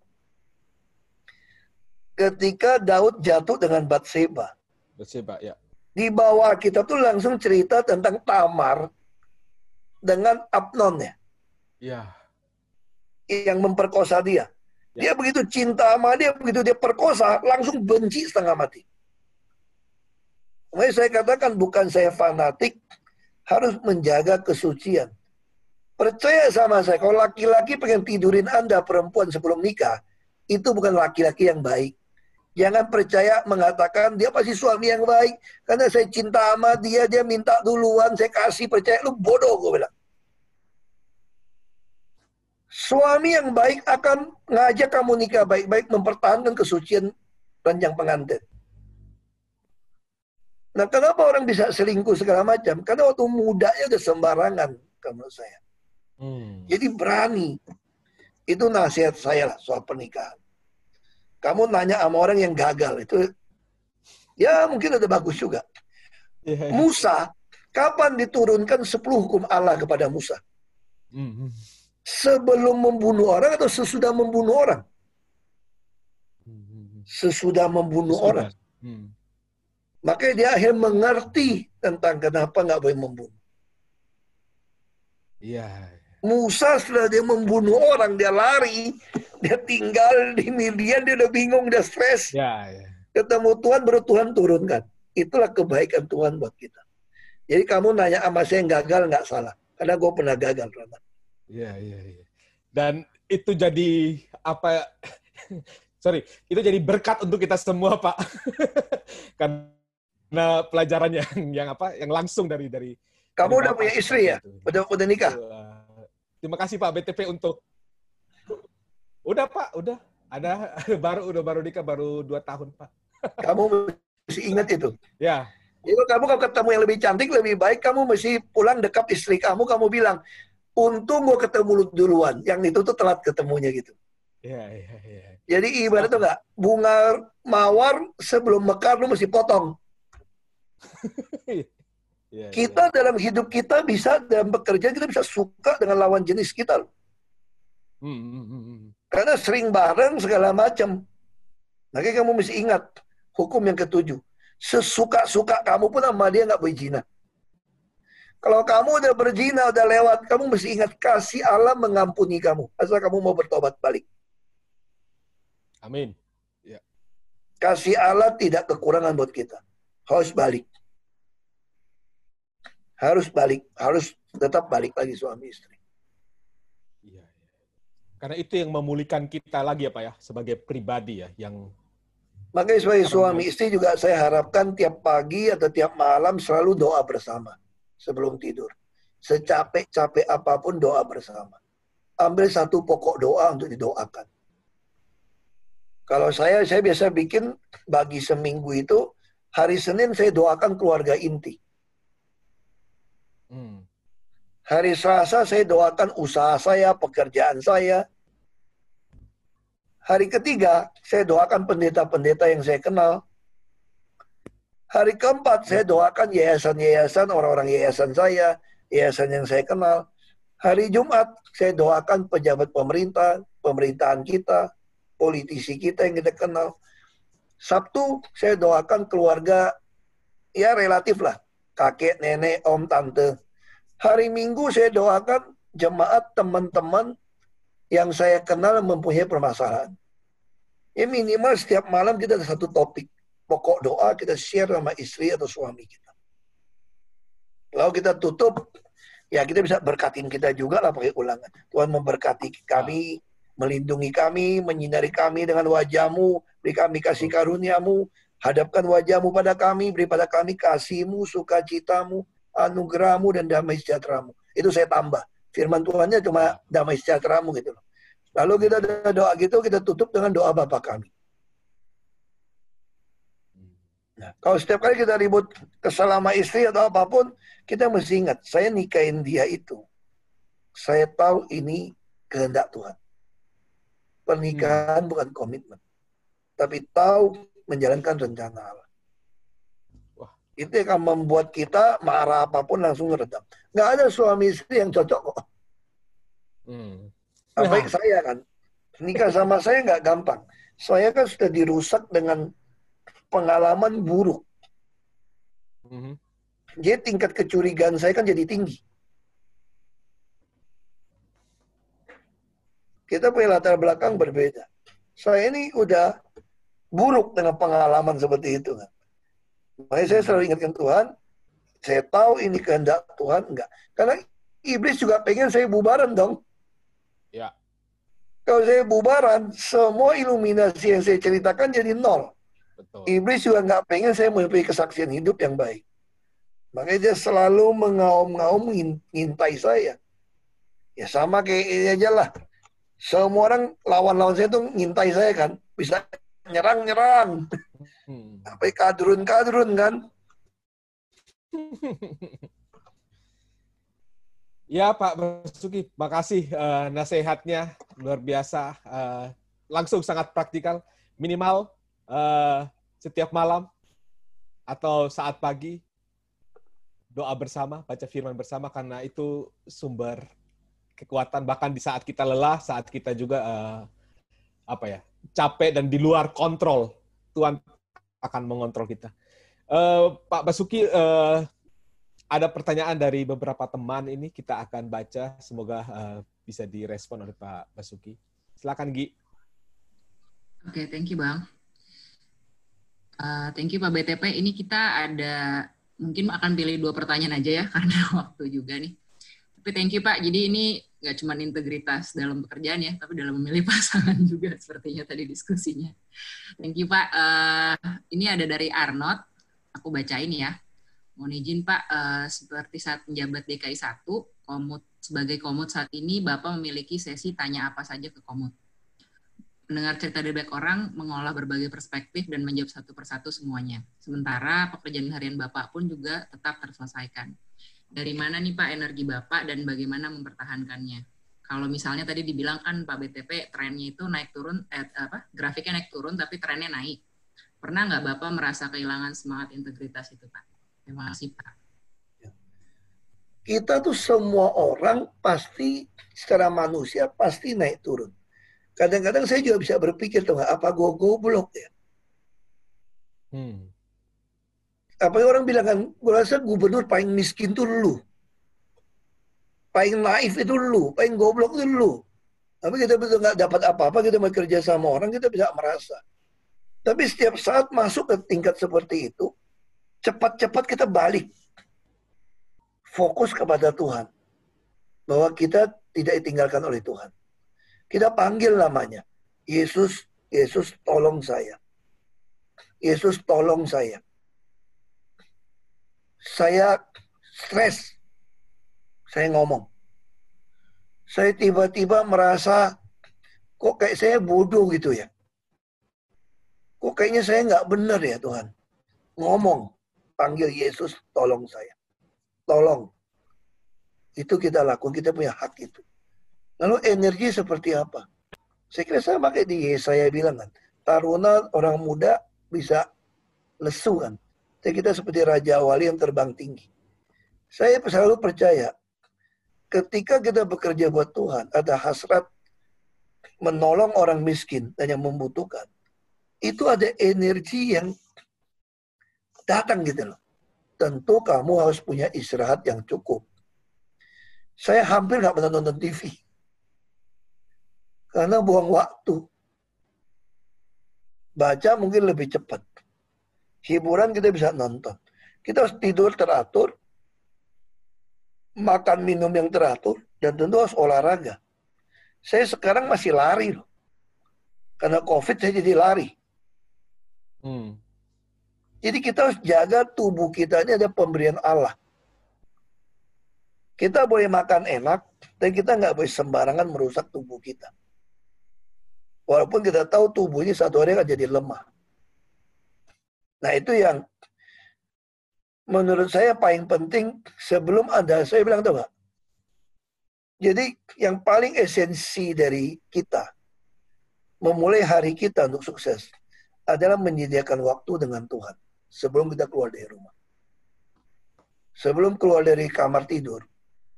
Ketika Daud jatuh dengan Batseba. Batseba, ya. Di bawah kita tuh langsung cerita tentang Tamar dengan Abnon ya. Iya. Yang memperkosa dia. Ya. Dia begitu cinta sama dia, begitu dia perkosa, langsung benci setengah mati. Makanya saya katakan bukan saya fanatik, harus menjaga kesucian. Percaya sama saya, kalau laki-laki pengen tidurin Anda perempuan sebelum nikah, itu bukan laki-laki yang baik. Jangan percaya mengatakan dia pasti suami yang baik. Karena saya cinta sama dia, dia minta duluan, saya kasih percaya. Lu bodoh, gue bilang. Suami yang baik akan ngajak kamu nikah baik-baik mempertahankan kesucian ranjang pengantin. Nah, kenapa orang bisa selingkuh segala macam? Karena waktu mudanya udah sembarangan, menurut saya. Hmm. Jadi berani. Itu nasihat saya lah soal pernikahan. Kamu nanya sama orang yang gagal itu ya mungkin ada bagus juga. Yeah. Iya. Musa, kapan diturunkan 10 hukum Allah kepada Musa? Hmm. Sebelum membunuh orang atau sesudah membunuh orang? Hmm. Sesudah membunuh sesudah. orang. Hmm. Makanya dia akhirnya mengerti tentang kenapa nggak boleh membunuh. Iya. Musa setelah dia membunuh orang, dia lari, dia tinggal di Midian, dia udah bingung, dia stres. Ya, ya. Ketemu Tuhan, baru Tuhan turunkan. Itulah kebaikan Tuhan buat kita. Jadi kamu nanya sama saya yang gagal, nggak salah. Karena gue pernah gagal, Rama. Iya, iya, iya. Dan itu jadi apa *laughs* sorry, itu jadi berkat untuk kita semua, Pak. *laughs* Karena pelajaran yang yang apa? Yang langsung dari dari Kamu dari udah punya istri ya? Udah udah nikah? Terima kasih Pak BTP untuk Udah Pak, udah. Ada *laughs* baru udah baru nikah baru dua tahun Pak. *laughs* Kamu mesti ingat itu. Ya. Jadi kamu kalau ketemu yang lebih cantik, lebih baik, kamu mesti pulang dekat istri kamu, kamu bilang, untung gue ketemu duluan. Yang itu tuh telat ketemunya gitu. Iya, iya, iya. Jadi ibarat tuh enggak, bunga mawar sebelum mekar lu mesti potong. *laughs* Yeah, kita yeah. dalam hidup kita bisa dalam bekerja kita bisa suka dengan lawan jenis kita loh. Hmm, hmm, hmm. Karena sering bareng segala macam. Makanya kamu mesti ingat hukum yang ketujuh. Sesuka-suka kamu pun sama dia nggak berzina. Kalau kamu udah berzina, udah lewat, kamu mesti ingat kasih Allah mengampuni kamu. Asal kamu mau bertobat balik. Amin. Ya. Kasih Allah tidak kekurangan buat kita. Harus balik. Harus balik. Harus tetap balik lagi suami istri. Iya, iya. Karena itu yang memulihkan kita lagi ya Pak ya, sebagai pribadi ya, yang Makanya sebagai suami istri juga saya harapkan tiap pagi atau tiap malam selalu doa bersama sebelum tidur. Secapek-capek apa pun doa bersama. Ambil satu pokok doa untuk didoakan. Kalau saya, saya biasa bikin bagi seminggu itu, hari Senin saya doakan keluarga inti. Hmm. Hari Selasa saya doakan usaha saya, pekerjaan saya. Hari ketiga, saya doakan pendeta-pendeta yang saya kenal. Hari keempat saya doakan yayasan-yayasan, orang-orang yayasan saya, yayasan yang saya kenal. Hari Jumat saya doakan pejabat pemerintah, pemerintahan kita, politisi kita yang kita kenal. Sabtu saya doakan keluarga ya relatif lah, kakek, nenek, om, tante. Hari Minggu saya doakan jemaat teman-teman yang saya kenal mempunyai permasalahan. Ya minimal setiap malam kita ada satu topik pokok doa kita share sama istri atau suami kita. Lalu kita tutup, ya kita bisa berkatin kita juga lah pakai ulangan. Tuhan memberkati kami, melindungi kami, menyinari kami dengan wajahmu, beri kami kasih karuniamu, hadapkan wajahmu pada kami, beri pada kami kasihmu, sukacitamu, anugerahmu, dan damai sejahteramu. Itu saya tambah. Firman Tuhannya cuma damai sejahteramu gitu loh. Lalu kita doa gitu, kita tutup dengan doa Bapa kami. Nah, kalau setiap kali kita ribut kesal sama istri atau apa pun, kita mesti ingat, saya nikahin dia itu. Saya tahu ini kehendak Tuhan. Pernikahan hmm. bukan komitmen. Tapi tahu menjalankan rencana Allah. Wah. Itu akan membuat kita marah apa pun langsung meredam. Nggak ada suami istri yang cocok kok. Hmm. Apalagi ya. saya kan. Nikah sama saya nggak gampang. Saya kan sudah dirusak dengan pengalaman buruk. Mm-hmm. Jadi tingkat kecurigaan saya kan jadi tinggi. Kita punya latar belakang berbeda. Saya ini udah buruk dengan pengalaman seperti itu kan. Makanya saya selalu ingatkan Tuhan, saya tahu ini kehendak Tuhan enggak. Karena iblis juga pengen saya bubaran dong. Ya. Kalau saya bubaran, semua iluminasi yang saya ceritakan jadi nol. Betul. Iblis juga nggak pengen saya mempunyai kesaksian hidup yang baik. Makanya dia selalu mengaum-ngaum ngintai saya. Ya sama kayak ini aja lah. Semua orang lawan-lawan saya tuh ngintai saya kan. Bisa nyerang-nyerang. Hmm. Sampai kadrun-kadrun kan. *laughs* Ya Pak Basuki, makasih uh, nasihatnya luar biasa, uh, langsung sangat praktikal. Minimal uh, setiap malam atau saat pagi doa bersama, baca firman bersama karena itu sumber kekuatan bahkan di saat kita lelah, saat kita juga uh, apa ya capek dan di luar kontrol Tuhan akan mengontrol kita. Uh, Pak Basuki, uh, ada pertanyaan dari beberapa teman ini kita akan baca, semoga uh, bisa direspon oleh Pak Basuki. Silakan Gi. Oke, okay, thank you Bang. Uh, thank you Pak BTP. Ini kita ada mungkin akan pilih dua pertanyaan aja ya *laughs* karena waktu juga nih. Tapi thank you Pak. Jadi ini nggak cuma integritas dalam pekerjaan ya, tapi dalam memilih *laughs* pasangan juga sepertinya tadi diskusinya. Thank you Pak. Uh, ini ada dari Arnold. Aku bacain ya. Mohon izin Pak, uh, seperti saat menjabat DKI 1, komut sebagai komut saat ini Bapak memiliki sesi tanya apa saja ke komut mendengar cerita dari banyak orang, mengolah berbagai perspektif, dan menjawab satu persatu semuanya. Sementara pekerjaan harian Bapak pun juga tetap terselesaikan. Dari mana nih Pak energi Bapak dan bagaimana mempertahankannya? Kalau misalnya tadi dibilang kan Pak BTP trennya itu naik turun, eh, apa grafiknya naik turun tapi trennya naik. Pernah nggak Bapak merasa kehilangan semangat integritas itu Pak? Terima kasih Pak. Kita tuh semua orang pasti secara manusia pasti naik turun Kadang-kadang saya juga bisa berpikir tuh apa gue goblok ya. Hmm. Apa yang orang bilang kan, gue rasa gubernur paling miskin tuh lu. Paling naif itu lu, paling goblok itu lu. Tapi kita betul nggak dapat apa-apa, kita mau kerja sama orang, kita bisa merasa. Tapi setiap saat masuk ke tingkat seperti itu, cepat-cepat kita balik. Fokus kepada Tuhan. Bahwa kita tidak ditinggalkan oleh Tuhan. Kita panggil namanya. Yesus, Yesus tolong saya. Yesus tolong saya. Saya stres. Saya ngomong saya tiba-tiba merasa kok kayak saya bodoh gitu ya. Kok kayaknya saya nggak benar ya Tuhan. Ngomong, panggil Yesus, tolong saya. Tolong. Itu kita lakukan, kita punya hak itu. Lalu energi seperti apa? Saya kira saya pakai di saya bilang kan, taruna orang muda bisa lesu kan. Jadi kita seperti Raja Wali yang terbang tinggi. Saya selalu percaya ketika kita bekerja buat Tuhan, ada hasrat menolong orang miskin dan yang membutuhkan. Itu ada energi yang datang gitu loh. Tentu kamu harus punya istirahat yang cukup. Saya hampir nggak pernah nonton TV. Karena buang waktu. Baca mungkin lebih cepat. Hiburan kita bisa nonton. Kita harus tidur teratur, makan minum yang teratur, dan tentu harus olahraga. Saya sekarang masih lari loh. Karena COVID saya jadi lari. Hmm. Jadi kita harus jaga tubuh kita ini ada pemberian Allah. Kita boleh makan enak, dan kita nggak boleh sembarangan merusak tubuh kita. Walaupun kita tahu tubuh ini satu hari akan jadi lemah. Nah itu yang menurut saya paling penting sebelum ada saya bilang tuh nggak? Jadi yang paling esensi dari kita memulai hari kita untuk sukses adalah menyediakan waktu dengan Tuhan sebelum kita keluar dari rumah. Sebelum keluar dari kamar tidur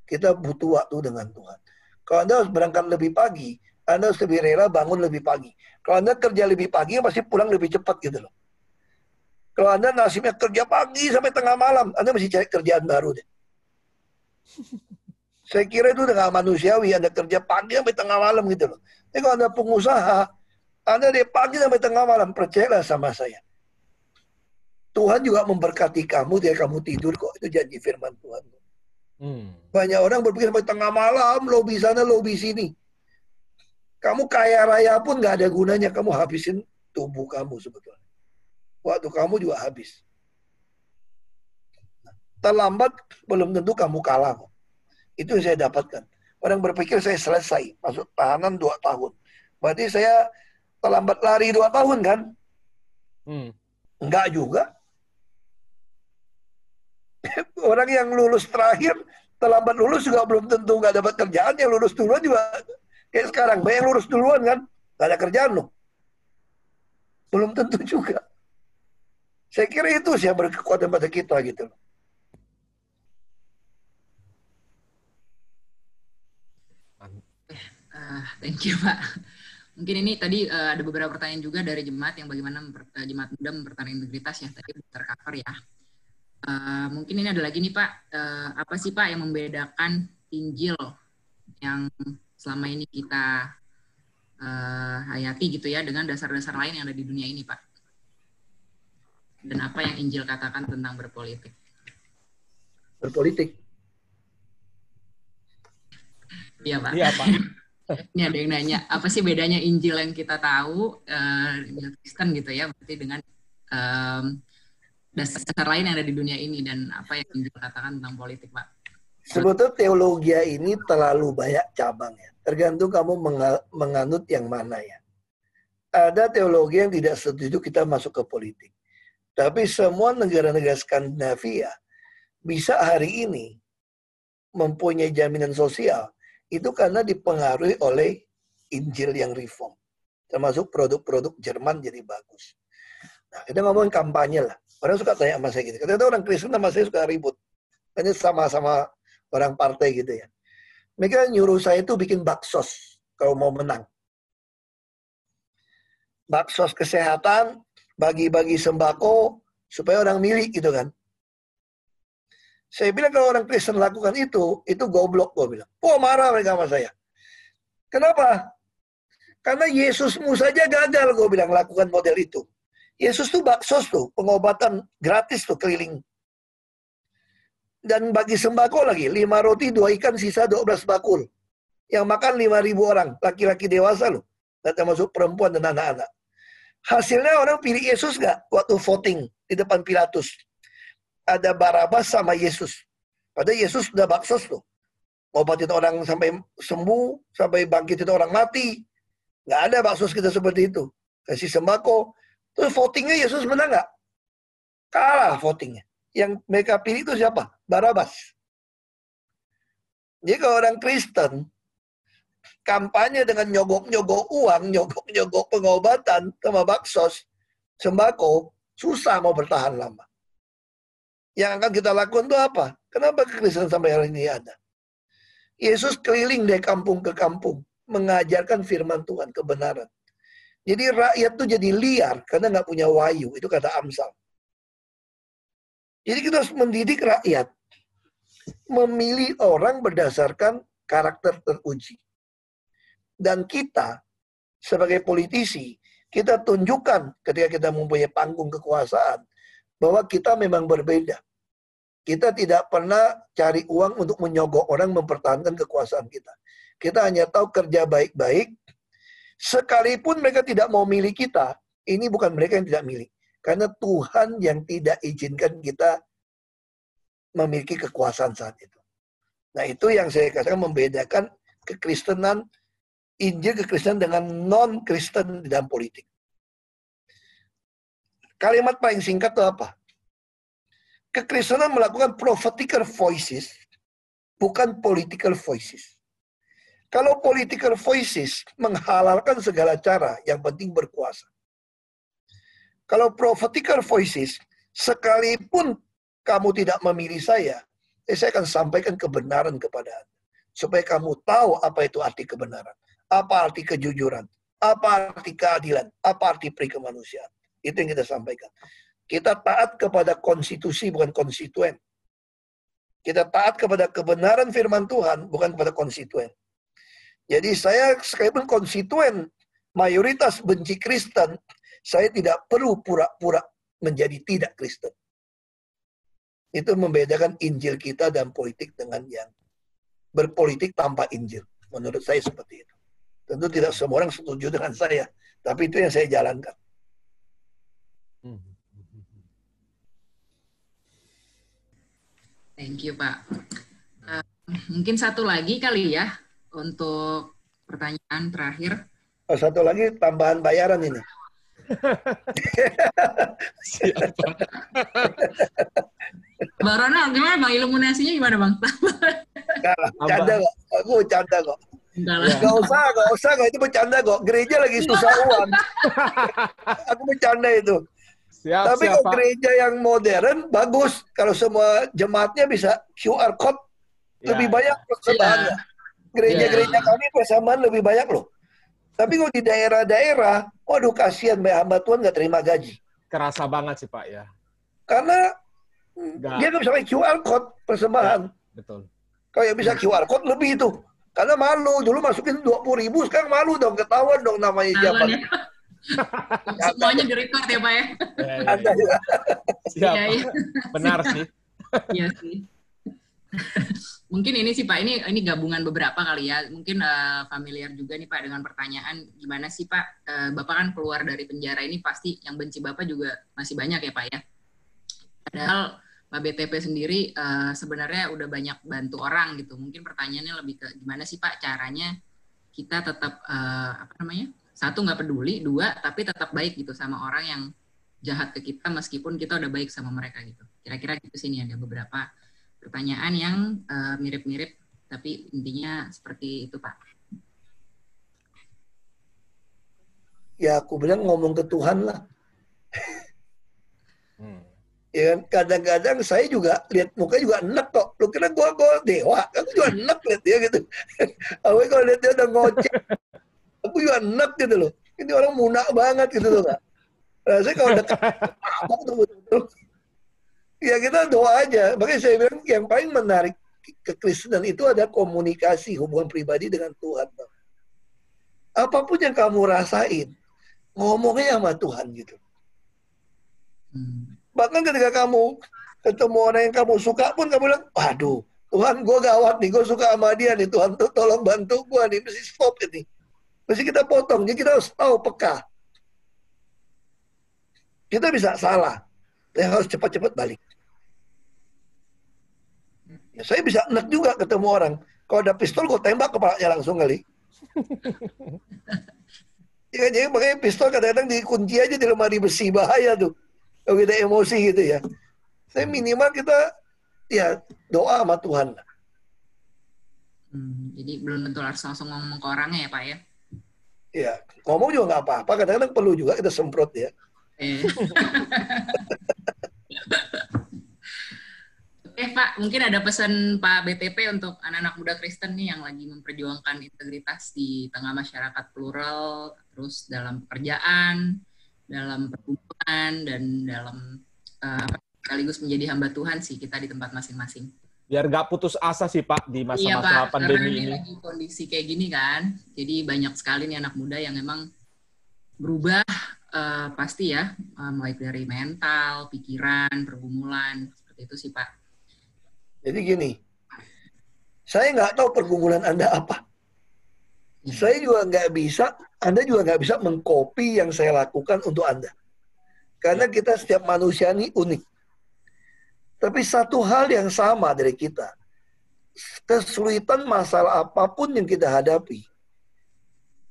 kita butuh waktu dengan Tuhan. Kalau anda harus berangkat lebih pagi anda harus lebih rela bangun lebih pagi. Kalau anda kerja lebih pagi pasti pulang lebih cepat gitu loh kalau Anda nasibnya kerja pagi sampai tengah malam, Anda mesti cari kerjaan baru deh. *laughs* Saya kira itu udah manusiawi, Anda kerja pagi sampai tengah malam gitu loh. Tapi kalau Anda pengusaha, Anda dari pagi sampai tengah malam, percayalah sama saya. Tuhan juga memberkati kamu, dia kamu tidur kok. Itu janji firman Tuhan. Hmm. Banyak orang berpikir sampai tengah malam, lobby sana, lobby sini. Kamu kaya raya pun gak ada gunanya, kamu habisin tubuh kamu sebetulnya waktu kamu juga habis. Terlambat belum tentu kamu kalah kok. Itu yang saya dapatkan. Orang berpikir saya selesai, masuk tahanan dua tahun. Berarti saya terlambat lari dua tahun kan? Hmm. Enggak juga. *laughs* Orang yang lulus terakhir, terlambat lulus juga belum tentu nggak dapat kerjaan. Yang lulus duluan juga kayak sekarang. Banyak yang lulus duluan kan, nggak ada kerjaan loh. Belum tentu juga. Saya kira itu sih yang berkekuatan pada kita gitu loh. Uh, thank you Pak. Mungkin ini tadi uh, ada beberapa pertanyaan juga dari jemaat yang bagaimana memper, uh, jemaat muda mempertahankan integritas ya tadi tercover ya. Uh, mungkin ini ada lagi nih Pak, uh, apa sih Pak yang membedakan Injil yang selama ini kita uh, hayati gitu ya dengan dasar-dasar lain yang ada di dunia ini Pak? Dan apa yang Injil katakan tentang berpolitik? Berpolitik. Iya Pak. Iya Pak. *laughs* Ini ada yang nanya, apa sih bedanya Injil yang kita tahu, uh, Injil Kristen gitu ya, berarti dengan um, dasar lain yang ada di dunia ini dan apa yang Injil katakan tentang politik, Pak? Sebetulnya teologi ini terlalu banyak cabang ya. Tergantung kamu menganut yang mana ya. Ada teologi yang tidak setuju kita masuk ke politik. Tapi semua negara-negara Skandinavia bisa hari ini mempunyai jaminan sosial itu karena dipengaruhi oleh Injil yang reform. Termasuk produk-produk Jerman jadi bagus. Nah, kita ngomongin kampanye lah. Orang suka tanya sama saya gitu. Kadang orang Kristen sama saya suka ribut. Ini sama-sama orang partai gitu ya. Mereka nyuruh saya itu bikin baksos kalau mau menang. Baksos kesehatan, bagi-bagi sembako supaya orang milik gitu kan. Saya bilang kalau orang Kristen lakukan itu, itu goblok gue bilang. Wah marah mereka sama saya. Kenapa? Karena Yesusmu saja gagal gue bilang lakukan model itu. Yesus tuh baksos tuh, pengobatan gratis tuh keliling. Dan bagi sembako lagi, lima roti, dua ikan, sisa dua belas bakul. Yang makan lima ribu orang, laki-laki dewasa loh. Dan termasuk perempuan dan anak-anak. Hasilnya orang pilih Yesus gak waktu voting di depan Pilatus? ada Barabas sama Yesus. Padahal Yesus sudah baksos tuh. Obatin orang sampai sembuh, sampai bangkitin orang mati. Nggak ada baksos kita seperti itu. Kasih sembako. Terus votingnya Yesus menang nggak? Kalah votingnya. Yang mereka pilih itu siapa? Barabas. Jadi kalau orang Kristen, kampanye dengan nyogok-nyogok uang, nyogok-nyogok pengobatan, sama baksos, sembako, susah mau bertahan lama. Yang akan kita lakukan itu apa? Kenapa kekristenan sampai hari ini ada? Yesus keliling dari kampung ke kampung, mengajarkan firman Tuhan, kebenaran. Jadi rakyat tuh jadi liar karena nggak punya wayu. Itu kata Amsal. Jadi kita harus mendidik rakyat. Memilih orang berdasarkan karakter teruji. Dan kita sebagai politisi, kita tunjukkan ketika kita mempunyai panggung kekuasaan, bahwa kita memang berbeda. Kita tidak pernah cari uang untuk menyogok orang mempertahankan kekuasaan kita. Kita hanya tahu kerja baik-baik. Sekalipun mereka tidak mau milih kita, ini bukan mereka yang tidak milih. Karena Tuhan yang tidak izinkan kita memiliki kekuasaan saat itu. Nah itu yang saya katakan membedakan kekristenan, Injil kekristenan dengan non-Kristen di dalam politik. Kalimat paling singkat itu apa? Kekristenan melakukan prophetical voices, bukan political voices. Kalau political voices menghalalkan segala cara, yang penting berkuasa. Kalau prophetical voices, sekalipun kamu tidak memilih saya, eh, saya akan sampaikan kebenaran kepada Anda. Supaya kamu tahu apa itu arti kebenaran. Apa arti kejujuran. Apa arti keadilan. Apa arti peri kemanusiaan. Itu yang kita sampaikan. Kita taat kepada konstitusi bukan konstituen. Kita taat kepada kebenaran firman Tuhan bukan kepada konstituen. Jadi saya sekalipun konstituen mayoritas benci Kristen, saya tidak perlu pura-pura menjadi tidak Kristen. Itu membedakan Injil kita dan politik dengan yang berpolitik tanpa Injil. Menurut saya seperti itu. Tentu tidak semua orang setuju dengan saya, tapi itu yang saya jalankan. Thank you, Pak. Uh, mungkin satu lagi kali ya untuk pertanyaan terakhir. Oh, satu lagi tambahan bayaran ini. Siapa? Bang Ronald, gimana Bang? Iluminasinya gimana Bang? canda kok. Aku canda kok. Gak usah, gak usah, gak itu bercanda kok. Gereja lagi susah *laughs* uang. Aku bercanda itu. Siap, Tapi siap, kalau gereja yang modern bagus kalau semua jemaatnya bisa QR code ya, lebih banyak ya. persembahannya. Gereja-gereja ya. kami persembahan lebih banyak loh. Tapi kalau di daerah-daerah, waduh kasihan Mbak hamba Tuhan nggak terima gaji. Kerasa banget sih Pak ya. Karena gak. dia nggak bisa pakai QR code persembahan. Ya, betul. Kalau yang bisa QR code lebih itu. Karena malu, dulu masukin dua puluh ribu, sekarang malu dong, ketahuan dong namanya siapa. Ya. *laughs* Semuanya direkord ya Pak ya. ya, ya, ya. Siap. Ya, ya. Benar sih. Iya sih. Mungkin ini sih Pak, ini ini gabungan beberapa kali ya. Mungkin uh, familiar juga nih Pak dengan pertanyaan gimana sih Pak, uh, Bapak kan keluar dari penjara ini pasti yang benci Bapak juga masih banyak ya Pak ya. Padahal Pak BTP sendiri uh, sebenarnya udah banyak bantu orang gitu. Mungkin pertanyaannya lebih ke gimana sih Pak caranya kita tetap uh, apa namanya satu nggak peduli, dua tapi tetap baik gitu sama orang yang jahat ke kita meskipun kita udah baik sama mereka gitu. Kira-kira gitu sih nih ada beberapa pertanyaan yang uh, mirip-mirip tapi intinya seperti itu Pak. Ya aku bilang ngomong ke Tuhan lah. Hmm. Ya kan kadang-kadang saya juga lihat muka juga enak kok. Lu kira gua gua dewa, aku juga enak lihat dia gitu. *laughs* Aku kalau lihat dia udah ngoceh, aku juga enak gitu loh. Ini orang munak banget gitu loh. Gak? Rasanya kalau dekat *laughs* mabuk tuh betul-betul. Ya kita doa aja. Makanya saya bilang yang paling menarik kekristenan itu ada komunikasi hubungan pribadi dengan Tuhan. Apa pun yang kamu rasain, ngomongnya sama Tuhan gitu. Hmm. Bahkan ketika kamu ketemu orang yang kamu suka pun kamu bilang, waduh, Tuhan gue gawat nih, gue suka sama dia nih, Tuhan tuh tolong bantu gue nih, mesti stop ini. Mesti kita potong, jadi kita harus tahu peka. Kita bisa salah, yang harus cepat-cepat balik. Ya, saya bisa enak juga ketemu orang. Kalau ada pistol, gue tembak kepalanya langsung kali. *laughs* ya, jadi makanya pistol kadang-kadang dikunci aja di lemari besi bahaya tuh. Kalau kita emosi gitu ya. Saya minimal kita ya doa sama Tuhan. Hmm, jadi belum tentu harus langsung ngomong ke orangnya ya Pak ya? Iya, ngomong juga nggak apa-apa. Kadang-kadang perlu juga kita semprot ya. Eh. Oke *laughs* Pak, mungkin ada pesan Pak BTP untuk anak-anak muda Kristen nih yang lagi memperjuangkan integritas di tengah masyarakat plural, terus dalam pekerjaan, dalam perkumpulan, dan dalam uh, sekaligus menjadi hamba Tuhan sih kita di tempat masing-masing. Biar nggak putus asa sih Pak di masa-masa iya, pandemi ini. Iya lagi kondisi kayak gini kan, jadi banyak sekali nih anak muda yang memang berubah uh, pasti ya, uh, mulai dari mental, pikiran, pergumulan, seperti itu sih Pak. Jadi gini, saya nggak tahu pergumulan Anda apa. Saya juga nggak bisa, Anda juga nggak bisa mengcopy yang saya lakukan untuk Anda. Karena ya. kita setiap manusia ini unik. Tapi satu hal yang sama dari kita, kesulitan masalah apa pun yang kita hadapi,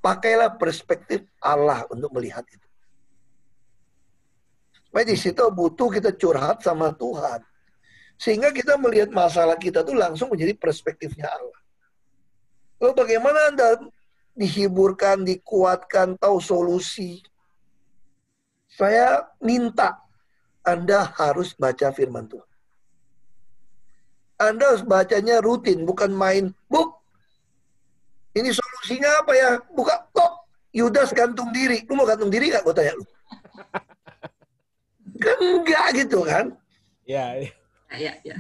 pakailah perspektif Allah untuk melihat itu. Supaya di situ butuh kita curhat sama Tuhan. Sehingga kita melihat masalah kita tuh langsung menjadi perspektifnya Allah. Lalu bagaimana Anda dihiburkan, dikuatkan, tahu solusi? Saya minta Anda harus baca firman Tuhan. Anda harus bacanya rutin, bukan main book. Ini solusinya apa ya? Buka top. Yudas gantung diri. Lu mau gantung diri gak? Gue tanya lu. Kan enggak gitu kan? Ya, ya. Ya, ya.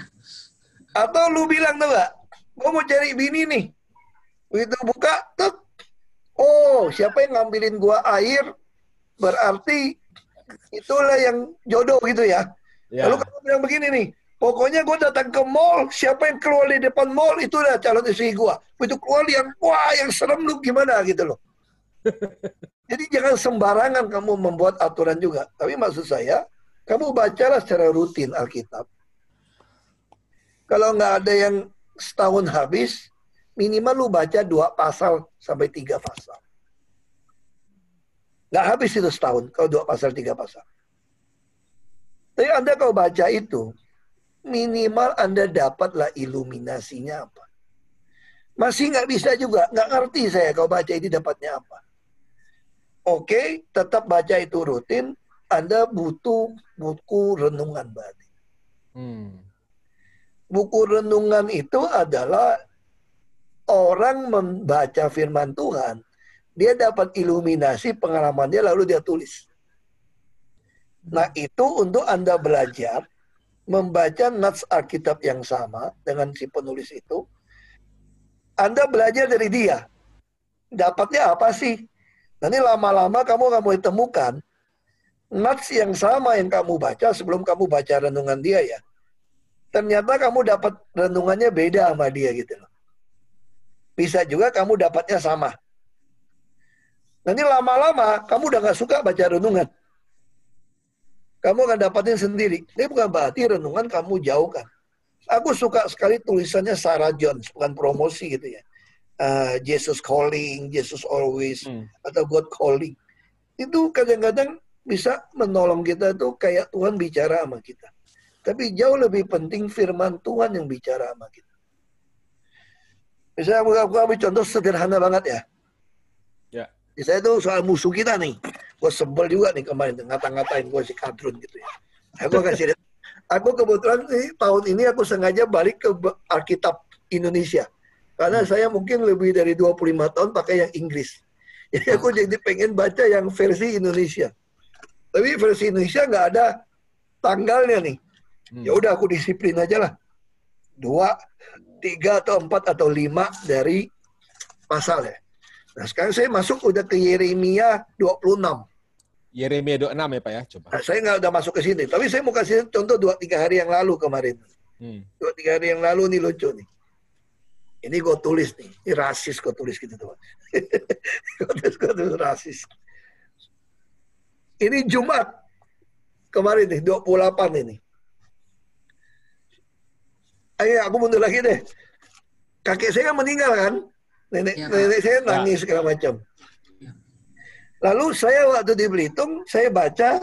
Atau lu bilang tuh gak, gue mau cari bini nih. Begitu buka, tuh. Oh, siapa yang ngambilin gua air, berarti itulah yang jodoh gitu ya. ya. Lalu kamu bilang begini nih, pokoknya gue datang ke mall, siapa yang keluar di depan mall, itulah calon istri gue. Begitu keluar yang, wah yang serem lu gimana gitu loh. *laughs* Jadi jangan sembarangan kamu membuat aturan juga. Tapi maksud saya, kamu bacalah secara rutin Alkitab. Kalau nggak ada yang setahun habis, minimal lu baca dua pasal sampai tiga pasal. Nggak habis itu setahun kalau dua pasal, tiga pasal. Tapi Anda kalau baca itu, minimal Anda dapatlah iluminasinya apa. Masih nggak bisa juga, nggak ngerti saya kalau baca ini dapatnya apa. Oke, tetap baca itu rutin, Anda butuh buku renungan batin. Hmm buku renungan itu adalah orang membaca firman Tuhan. Dia dapat iluminasi pengalaman dia lalu dia tulis. Nah itu untuk Anda belajar membaca nats Alkitab yang sama dengan si penulis itu. Anda belajar dari dia. Dapatnya apa sih? Nanti lama-lama kamu akan mulai temukan nats yang sama yang kamu baca sebelum kamu baca renungan dia ya ternyata kamu dapat renungannya beda sama dia gitu loh. Bisa juga kamu dapatnya sama. Nanti lama-lama kamu udah gak suka baca renungan. Kamu akan dapatin sendiri. Ini bukan berarti renungan kamu jauhkan. Aku suka sekali tulisannya Sarah Jones, bukan promosi gitu ya. Uh, Jesus calling, Jesus always, hmm. atau God calling. Itu kadang-kadang bisa menolong kita tuh kayak Tuhan bicara sama kita. Tapi jauh lebih penting firman Tuhan yang bicara sama kita. Misalnya aku, aku ambil contoh sederhana banget ya. Ya. Misalnya itu soal musuh kita nih. Gue sebel juga nih kemarin ngata-ngatain gue si Kadrun gitu ya. Aku *laughs* kasih lihat. Aku kebetulan nih, tahun ini aku sengaja balik ke Alkitab Indonesia. Karena hmm. saya mungkin lebih dari 25 tahun pakai yang Inggris. *laughs* Jadi aku hmm. jadi pengen baca yang versi Indonesia. Tapi versi Indonesia nggak ada tanggalnya nih. Hmm. Ya udah aku disiplin aja lah. Dua, tiga atau empat atau lima dari pasal ya. Nah sekarang saya masuk udah ke Yeremia 26. Yeremia 26 ya Pak ya, coba. Nah, saya nggak udah masuk ke sini, tapi saya mau kasih contoh dua tiga hari yang lalu kemarin. Hmm. Dua tiga hari yang lalu nih lucu nih. Ini gue tulis nih, ini rasis gue tulis gitu tuh. *laughs* gue tulis rasis. Ini Jumat kemarin nih, 28 ini. Ayo aku mundur lagi deh. Kakek saya kan meninggal kan? Nenek, ya, nenek saya nangis ya. segala macam. Ya. Lalu saya waktu di Belitung, saya baca,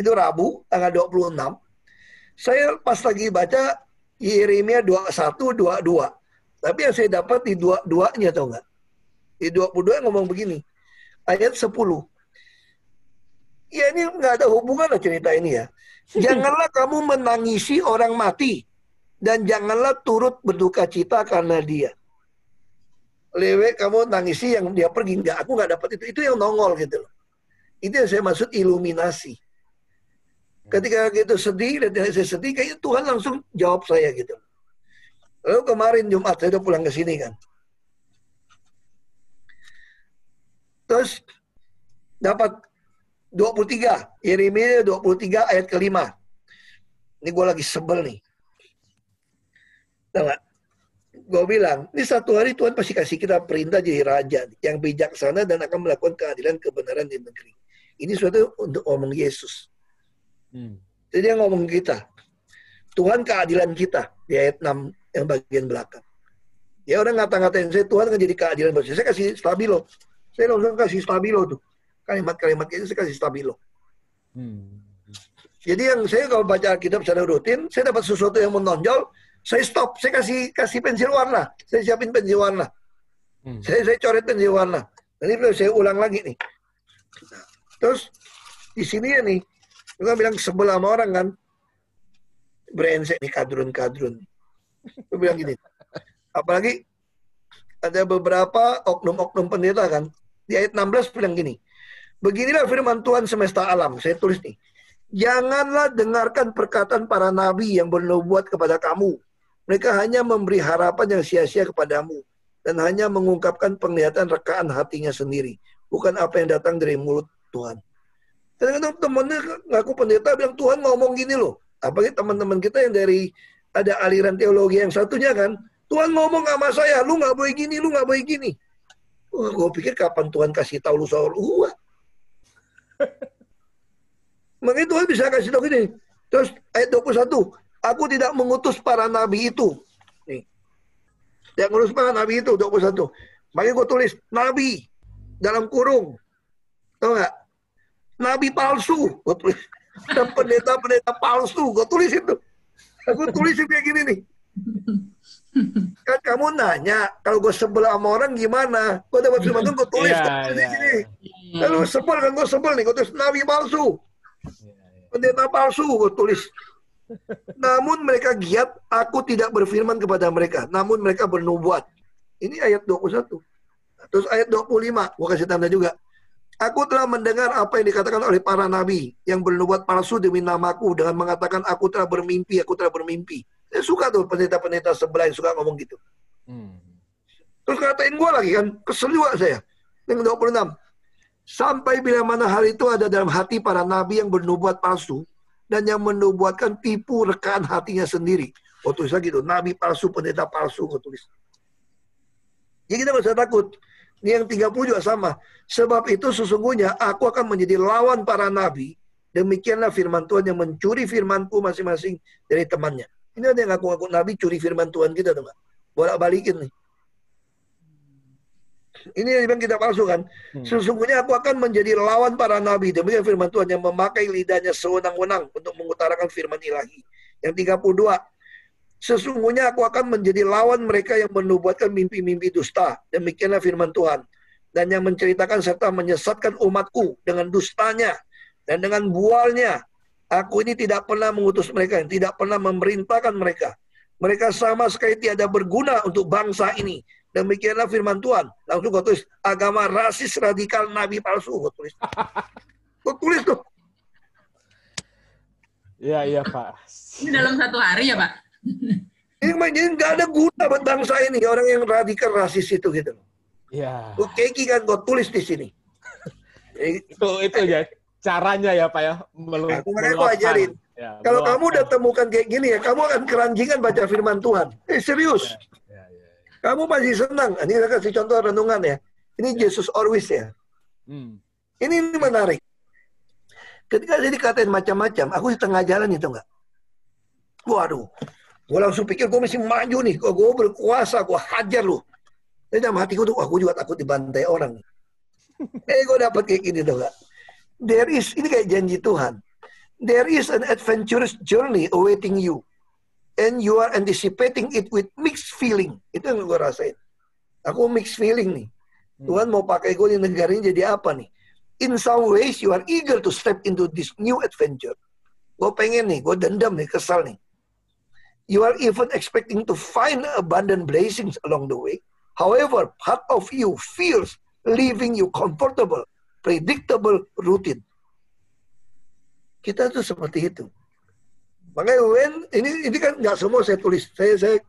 itu Rabu, tanggal 26. Saya pas lagi baca Yeremia 21, 22. Tapi yang saya dapat di dua-duanya, tau nggak? Di 22 ngomong begini. Ayat 10. Ya ini nggak ada hubungan lah cerita ini ya. *laughs* Janganlah kamu menangisi orang mati. Dan janganlah turut berduka cita karena dia. Lewe kamu nangisi yang dia pergi. Nggak aku nggak dapat itu. Itu yang nongol gitu loh. Itu yang saya maksud iluminasi. Ketika gitu sedih dan saya sedih kayaknya Tuhan langsung jawab saya gitu. Lalu kemarin Jumat saya udah pulang ke sini kan. Terus dapat 23 Yeremia 23 ayat kelima. Ini gue lagi sebel nih Tahu gak? gue bilang, ini satu hari Tuhan pasti kasih kita perintah jadi raja yang bijaksana dan akan melakukan keadilan kebenaran di negeri. Ini suatu untuk ngomong Yesus. Hmm. Jadi yang ngomong kita. Tuhan keadilan kita di ayat 6 yang bagian belakang. Ya orang ngata-ngatain saya Tuhan kan jadi keadilan buat saya. Saya kasih stabilo. Saya langsung kasih stabilo tuh. Kalimat-kalimat itu saya kasih stabilo. Hmm. Jadi yang saya kalau baca Alkitab secara rutin, saya dapat sesuatu yang menonjol, saya stop, saya kasih kasih pensil warna, saya siapin pensil warna, hmm. saya saya coret pensil warna. Nanti saya ulang lagi nih. Terus di sini ya nih, kita bilang sebelah sama orang kan, brengsek nih kadrun-kadrun. Gue bilang gini, apalagi ada beberapa oknum-oknum pendeta kan, di ayat 16 bilang gini, beginilah firman Tuhan semesta alam, saya tulis nih, Janganlah dengarkan perkataan para nabi yang bernubuat kepada kamu mereka hanya memberi harapan yang sia-sia kepadamu dan hanya mengungkapkan penglihatan rekaan hatinya sendiri, bukan apa yang datang dari mulut Tuhan. Kadang-kadang temannya ngaku pendeta bilang Tuhan ngomong gini loh. Apalagi teman-teman kita yang dari ada aliran teologi yang satunya kan, Tuhan ngomong sama saya, lu nggak boleh gini, lu nggak boleh gini. Wah, gue pikir kapan Tuhan kasih tahu lu soal gua. *laughs* Makanya Tuhan bisa kasih tahu gini. Terus ayat 21, Aku tidak mengutus para nabi itu. Nih. Tidak mengutus para nabi itu, 21. Makanya gue tulis, nabi dalam kurung. Tahu nggak? Nabi palsu. Gue tulis. *laughs* Dan pendeta-pendeta palsu. Gue tulis itu. Aku tulis kayak gini nih. Kan kamu nanya, kalau gue sebel sama orang gimana? Gue dapat firman gue tulis. Yeah, yeah. Gini. Lalu sebel kan, gue sebel nih. Gue tulis, Nabi palsu. Iya, iya. Pendeta palsu, gue tulis. Namun mereka giat, aku tidak berfirman kepada mereka. Namun mereka bernubuat. Ini ayat 21. Terus ayat 25, gua kasih tanda juga. Aku telah mendengar apa yang dikatakan oleh para nabi yang bernubuat palsu demi namaku dengan mengatakan aku telah bermimpi, aku telah bermimpi. Saya suka tuh pendeta-pendeta sebelah yang suka ngomong gitu. Hmm. Terus katain gue lagi kan, kesel juga saya. Yang 26. Sampai bila mana hal itu ada dalam hati para nabi yang bernubuat palsu, dan yang menubuatkan tipu rekaan hatinya sendiri. Oh lagi tuh, nabi palsu, pendeta palsu, oh tulis. Jadi kita nggak takut. Ini yang 30 juga sama. Sebab itu sesungguhnya aku akan menjadi lawan para nabi. Demikianlah firman Tuhan yang mencuri firmanku masing-masing dari temannya. Ini ada yang ngaku-ngaku nabi curi firman Tuhan kita, teman. Bolak-balikin nih. Ini yang dibilang kita palsu kan. Hmm. Sesungguhnya aku akan menjadi lawan para nabi. Demikian firman Tuhan yang memakai lidahnya sewenang-wenang untuk mengutarakan firman ilahi. Yang 32. Sesungguhnya aku akan menjadi lawan mereka yang menubuatkan mimpi-mimpi dusta. Demikianlah firman Tuhan. Dan yang menceritakan serta menyesatkan umatku dengan dustanya dan dengan bualnya. Aku ini tidak pernah mengutus mereka, yang tidak pernah memerintahkan mereka. Mereka sama sekali tiada berguna untuk bangsa ini Demikianlah firman Tuhan. Langsung gue tulis agama rasis radikal nabi palsu. Gue tulis. gue tulis tuh. Iya, iya Pak. Ini dalam satu hari ya Pak? *laughs* Ini jadi nggak ada guna buat bangsa ini orang yang radikal rasis itu gitu. Iya. Oke, kan gue tulis di sini. *laughs* itu itu ya caranya ya Pak ya. Melu makanya aku ajarin. Ya, Kalau kamu udah temukan kayak gini ya, kamu akan keranjingan baca firman Tuhan. Eh serius. Ya. Kamu masih senang. Ini saya kasih contoh renungan ya. Ini Jesus always ya. Hmm. Ini, ini menarik. Ketika saya dikatain macam-macam, aku di tengah jalan itu enggak. Waduh, gue langsung pikir gue mesti maju nih. Gue, gue berkuasa, gue hajar lu. Dan dalam hatiku tuh, aku juga takut dibantai orang. *laughs* eh, gue dapet kayak gini tuh enggak. There is, ini kayak janji Tuhan. There is an adventurous journey awaiting you. And you are anticipating it with mixed feeling. Itu yang gue rasain. Aku mixed feeling nih. Hmm. Tuhan mau pakai gue di negara ini jadi apa nih? In some ways you are eager to step into this new adventure. Gue pengen nih, gue dendam nih, kesal nih. You are even expecting to find abundant blessings along the way. However, part of you fears leaving you comfortable, predictable routine. Kita tuh seperti itu. Makanya when ini ini kan nggak semua saya tulis. Saya saya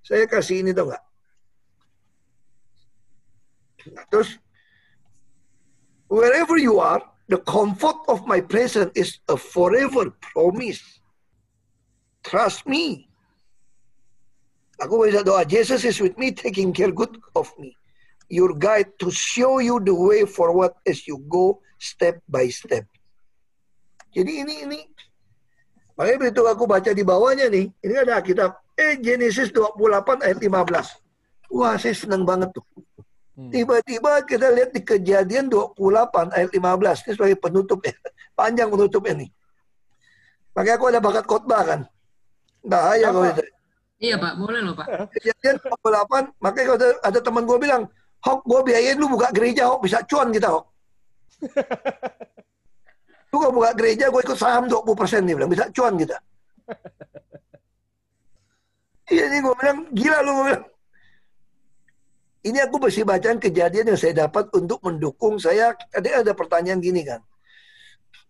saya kasih ini tuh nggak. Terus, wherever you are, the comfort of my presence is a forever promise. Trust me. Aku bisa doa, Jesus is with me, taking care good of me. Your guide to show you the way forward as you go step by step. Jadi ini ini makanya begitu aku baca di bawahnya nih, ini ada kitab eh Genesis 28 ayat 15. Wah, saya senang banget tuh. Hmm. Tiba-tiba kita lihat di kejadian 28 ayat 15. Ini sebagai penutup ya. *laughs* Panjang penutupnya nih. Makanya aku ada bakat khotbah kan. Bahaya kalau itu. Iya Pak, boleh loh Pak. Kejadian 28, makanya kalau ada, ada teman gue bilang, Hok, gue biayain lu buka gereja, Hok. Bisa cuan kita, Hok. *laughs* lu kalau buka gereja, gue ikut saham 20% dia bilang. Bisa cuan kita. *laughs* Iya nih gue bilang, gila lu gue bilang. Ini aku mesti bacaan kejadian yang saya dapat untuk mendukung saya. Ada ada pertanyaan gini kan.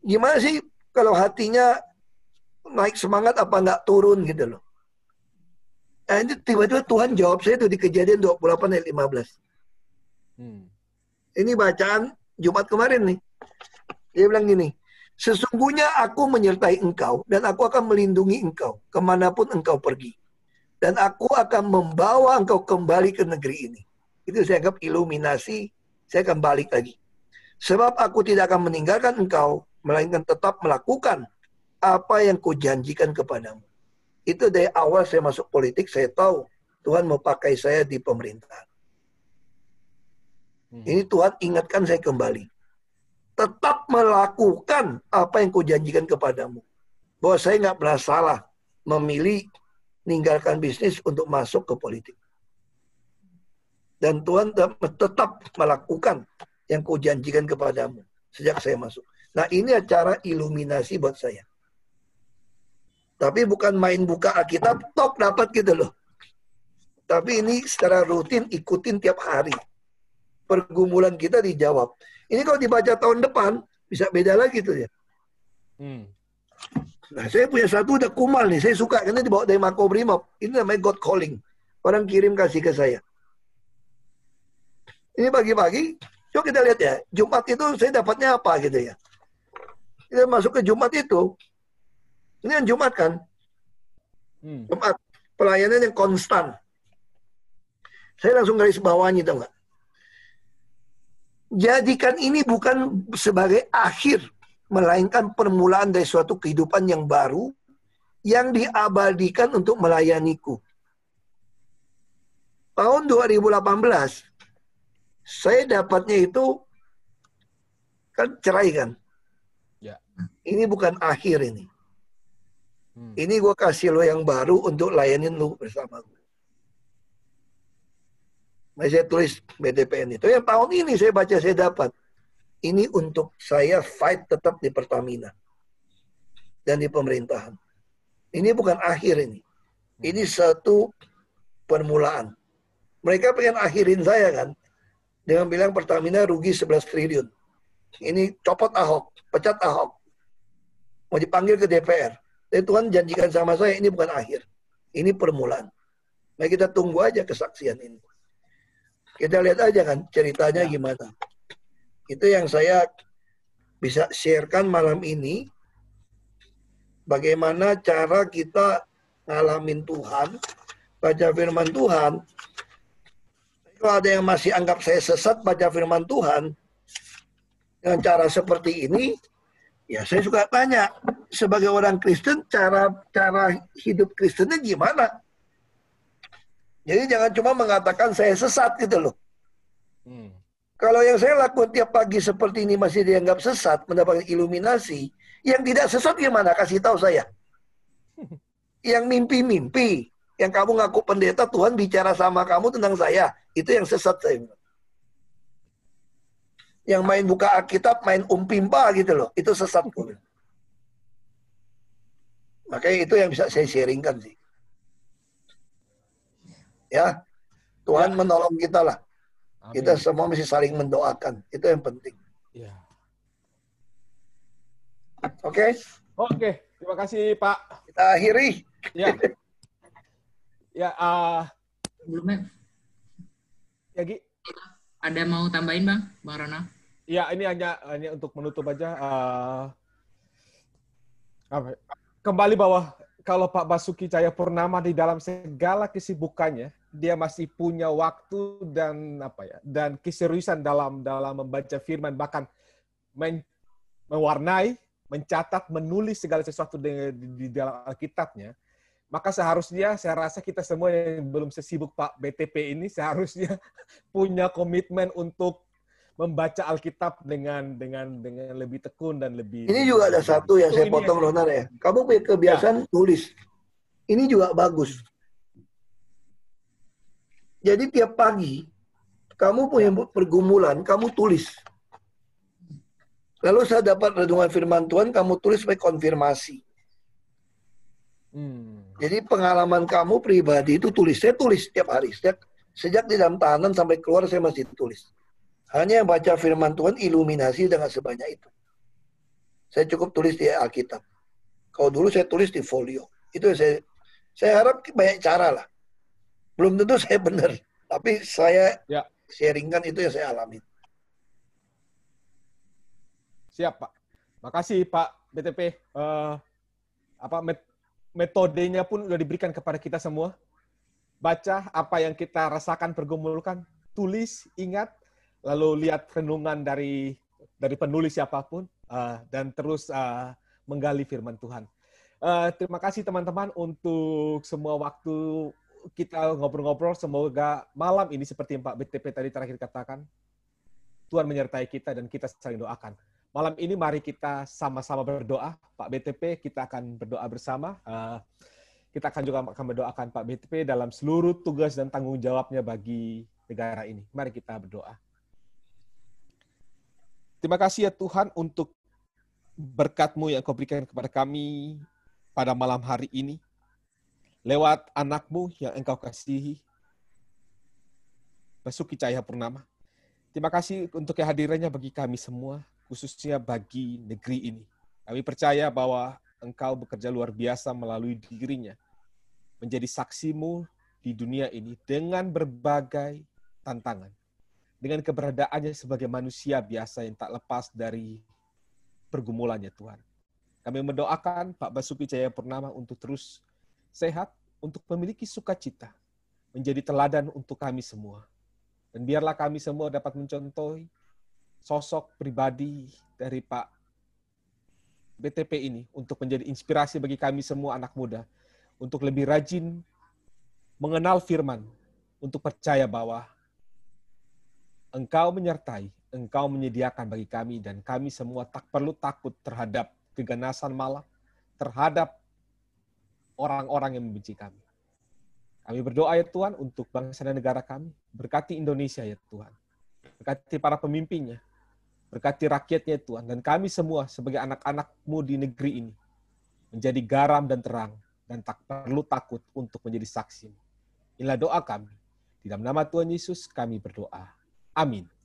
Gimana sih kalau hatinya naik semangat apa nggak turun gitu loh. Nah, ini tiba-tiba Tuhan jawab saya itu di kejadian 28 ayat 15. Hmm. Ini bacaan Jumat kemarin nih. Dia bilang gini, Sesungguhnya aku menyertai engkau dan aku akan melindungi engkau ke mana pun engkau pergi. Dan aku akan membawa engkau kembali ke negeri ini itu saya anggap iluminasi, saya akan balik lagi. Sebab aku tidak akan meninggalkan engkau, melainkan tetap melakukan apa yang kujanjikan kepadamu. Itu dari awal saya masuk politik, saya tahu Tuhan mau pakai saya di pemerintahan. Hmm. Ini Tuhan ingatkan saya kembali. Tetap melakukan apa yang kujanjikan kepadamu. Bahwa saya nggak pernah salah memilih meninggalkan bisnis untuk masuk ke politik. Dan Tuhan tetap melakukan yang kau janjikan kepadamu sejak saya masuk. Nah ini acara iluminasi buat saya. Tapi bukan main buka Alkitab, tok dapat gitu loh. Tapi ini secara rutin ikutin tiap hari. Pergumulan kita dijawab. Ini kalau dibaca tahun depan, bisa beda lagi tuh ya. Hmm. Nah, saya punya satu udah kumal nih. Saya suka karena dibawa dari Mako Brimob. Ini namanya God Calling. Orang kirim kasih ke saya. Ini pagi-pagi, coba kita lihat ya, Jumat itu saya dapatnya apa gitu ya. Kita masuk ke Jumat itu, ini yang Jumat kan? Hmm. Jumat, pelayanan yang konstan. Saya langsung garis bawahnya, tau nggak? Jadikan ini bukan sebagai akhir, melainkan permulaan dari suatu kehidupan yang baru, yang diabadikan untuk melayaniku. Tahun 2018, saya dapatnya itu kan cerai kan. Ya. Ini bukan akhir ini. Hmm. Ini gue kasih lo yang baru untuk layanin lo bersama gue. Saya tulis BDPN itu. Yang tahun ini saya baca saya dapat. Ini untuk saya fight tetap di Pertamina. Dan di pemerintahan. Ini bukan akhir ini. Ini hmm. satu permulaan. Mereka pengen akhirin saya kan dengan bilang Pertamina rugi 11 triliun. Ini copot Ahok, pecat Ahok. Mau dipanggil ke DPR. Tapi Tuhan janjikan sama saya ini bukan akhir. Ini permulaan. Nah kita tunggu aja kesaksian ini. Kita lihat aja kan ceritanya ya. gimana. Itu yang saya bisa sharekan malam ini. Bagaimana cara kita ngalamin Tuhan, baca firman Tuhan. Kalau ada yang masih anggap saya sesat baca firman Tuhan, dengan cara seperti ini, ya saya suka tanya, sebagai orang Kristen, cara cara hidup Kristennya gimana? Jadi jangan cuma mengatakan saya sesat gitu loh. Hmm. Kalau yang saya lakukan tiap pagi seperti ini masih dianggap sesat, mendapatkan iluminasi, yang tidak sesat gimana? Kasih tahu saya. *laughs* Yang mimpi-mimpi, yang kamu ngaku pendeta, Tuhan bicara sama kamu tentang saya, itu yang sesat saya. Yang main buka Alkitab, main umpimpa gitu loh, itu sesat. *laughs* Makanya itu yang bisa saya sharingkan sih. Ya, Tuhan ya. menolong kita lah. Amin. Kita semua mesti saling mendoakan. Itu yang penting. Ya. Oke? Okay? Oke, okay. terima kasih Pak. Kita akhiri. Ya. ya, uh, belum ya Gi. Ada mau tambahin Bang, Bang Rona? Ya, ini hanya hanya untuk menutup aja. Uh, apa, kembali bahwa kalau Pak Basuki Cahaya Purnama di dalam segala kesibukannya, dia masih punya waktu dan apa ya dan keseriusan dalam dalam membaca firman bahkan men, mewarnai, mencatat, menulis segala sesuatu di, di, di dalam Alkitabnya, maka seharusnya saya rasa kita semua yang belum sesibuk Pak BTP ini seharusnya *laughs* punya komitmen untuk membaca Alkitab dengan dengan dengan lebih tekun dan lebih. Ini juga ada satu yang saya potong Ronar ya. Kamu punya kebiasaan ya. tulis. Ini juga bagus. Jadi tiap pagi kamu punya pergumulan, kamu tulis. Lalu saya dapat renungan firman Tuhan, kamu tulis sebagai konfirmasi. Hmm. Jadi pengalaman kamu pribadi itu tulis. Saya tulis setiap hari. Sejak, sejak di dalam tahanan sampai keluar saya masih tulis. Hanya yang baca firman Tuhan iluminasi dengan sebanyak itu. Saya cukup tulis di Alkitab. Kalau dulu saya tulis di folio. Itu saya saya harap banyak cara lah. Belum tentu saya benar, tapi saya ya. sharingkan itu yang saya alami. Siap Pak. Makasih Pak BTP. Uh, eh, apa met metodenya pun sudah diberikan kepada kita semua. Baca apa yang kita rasakan pergumulkan, tulis, ingat, lalu lihat renungan dari dari penulis siapa pun uh, dan terus uh, menggali firman Tuhan. Uh, terima kasih teman-teman untuk semua waktu kita ngobrol-ngobrol. Semoga malam ini seperti yang Pak BTP tadi terakhir katakan, Tuhan menyertai kita dan kita saling doakan. Malam ini mari kita sama-sama berdoa. Pak BTP, kita akan berdoa bersama. Uh, kita akan juga akan mendoakan Pak BTP dalam seluruh tugas dan tanggung jawabnya bagi negara ini. Mari kita berdoa. Terima kasih ya Tuhan untuk berkat-Mu yang kau berikan kepada kami pada malam hari ini lewat anakmu yang engkau kasihi, Basuki Cahaya Purnama. Terima kasih untuk kehadirannya bagi kami semua, khususnya bagi negeri ini. Kami percaya bahwa engkau bekerja luar biasa melalui dirinya, menjadi saksimu di dunia ini dengan berbagai tantangan. Dengan keberadaannya sebagai manusia biasa yang tak lepas dari pergumulannya Tuhan. Kami mendoakan Pak Basuki Cahaya Purnama untuk terus sehat, untuk memiliki sukacita, menjadi teladan untuk kami semua. Dan biarlah kami semua dapat mencontohi sosok pribadi dari Pak BTP ini untuk menjadi inspirasi bagi kami semua anak muda untuk lebih rajin mengenal firman, untuk percaya bahwa Engkau menyertai, Engkau menyediakan bagi kami, dan kami semua tak perlu takut terhadap keganasan malam, terhadap orang-orang yang membenci kami. Kami berdoa ya Tuhan untuk bangsa dan negara kami. Berkati Indonesia ya Tuhan. Berkati para pemimpinnya. Berkati rakyatnya ya Tuhan. Dan kami semua sebagai anak-anakmu di negeri ini. Menjadi garam dan terang. Dan tak perlu takut untuk menjadi saksi. Inilah doa kami. Di dalam nama Tuhan Yesus kami berdoa. Amin.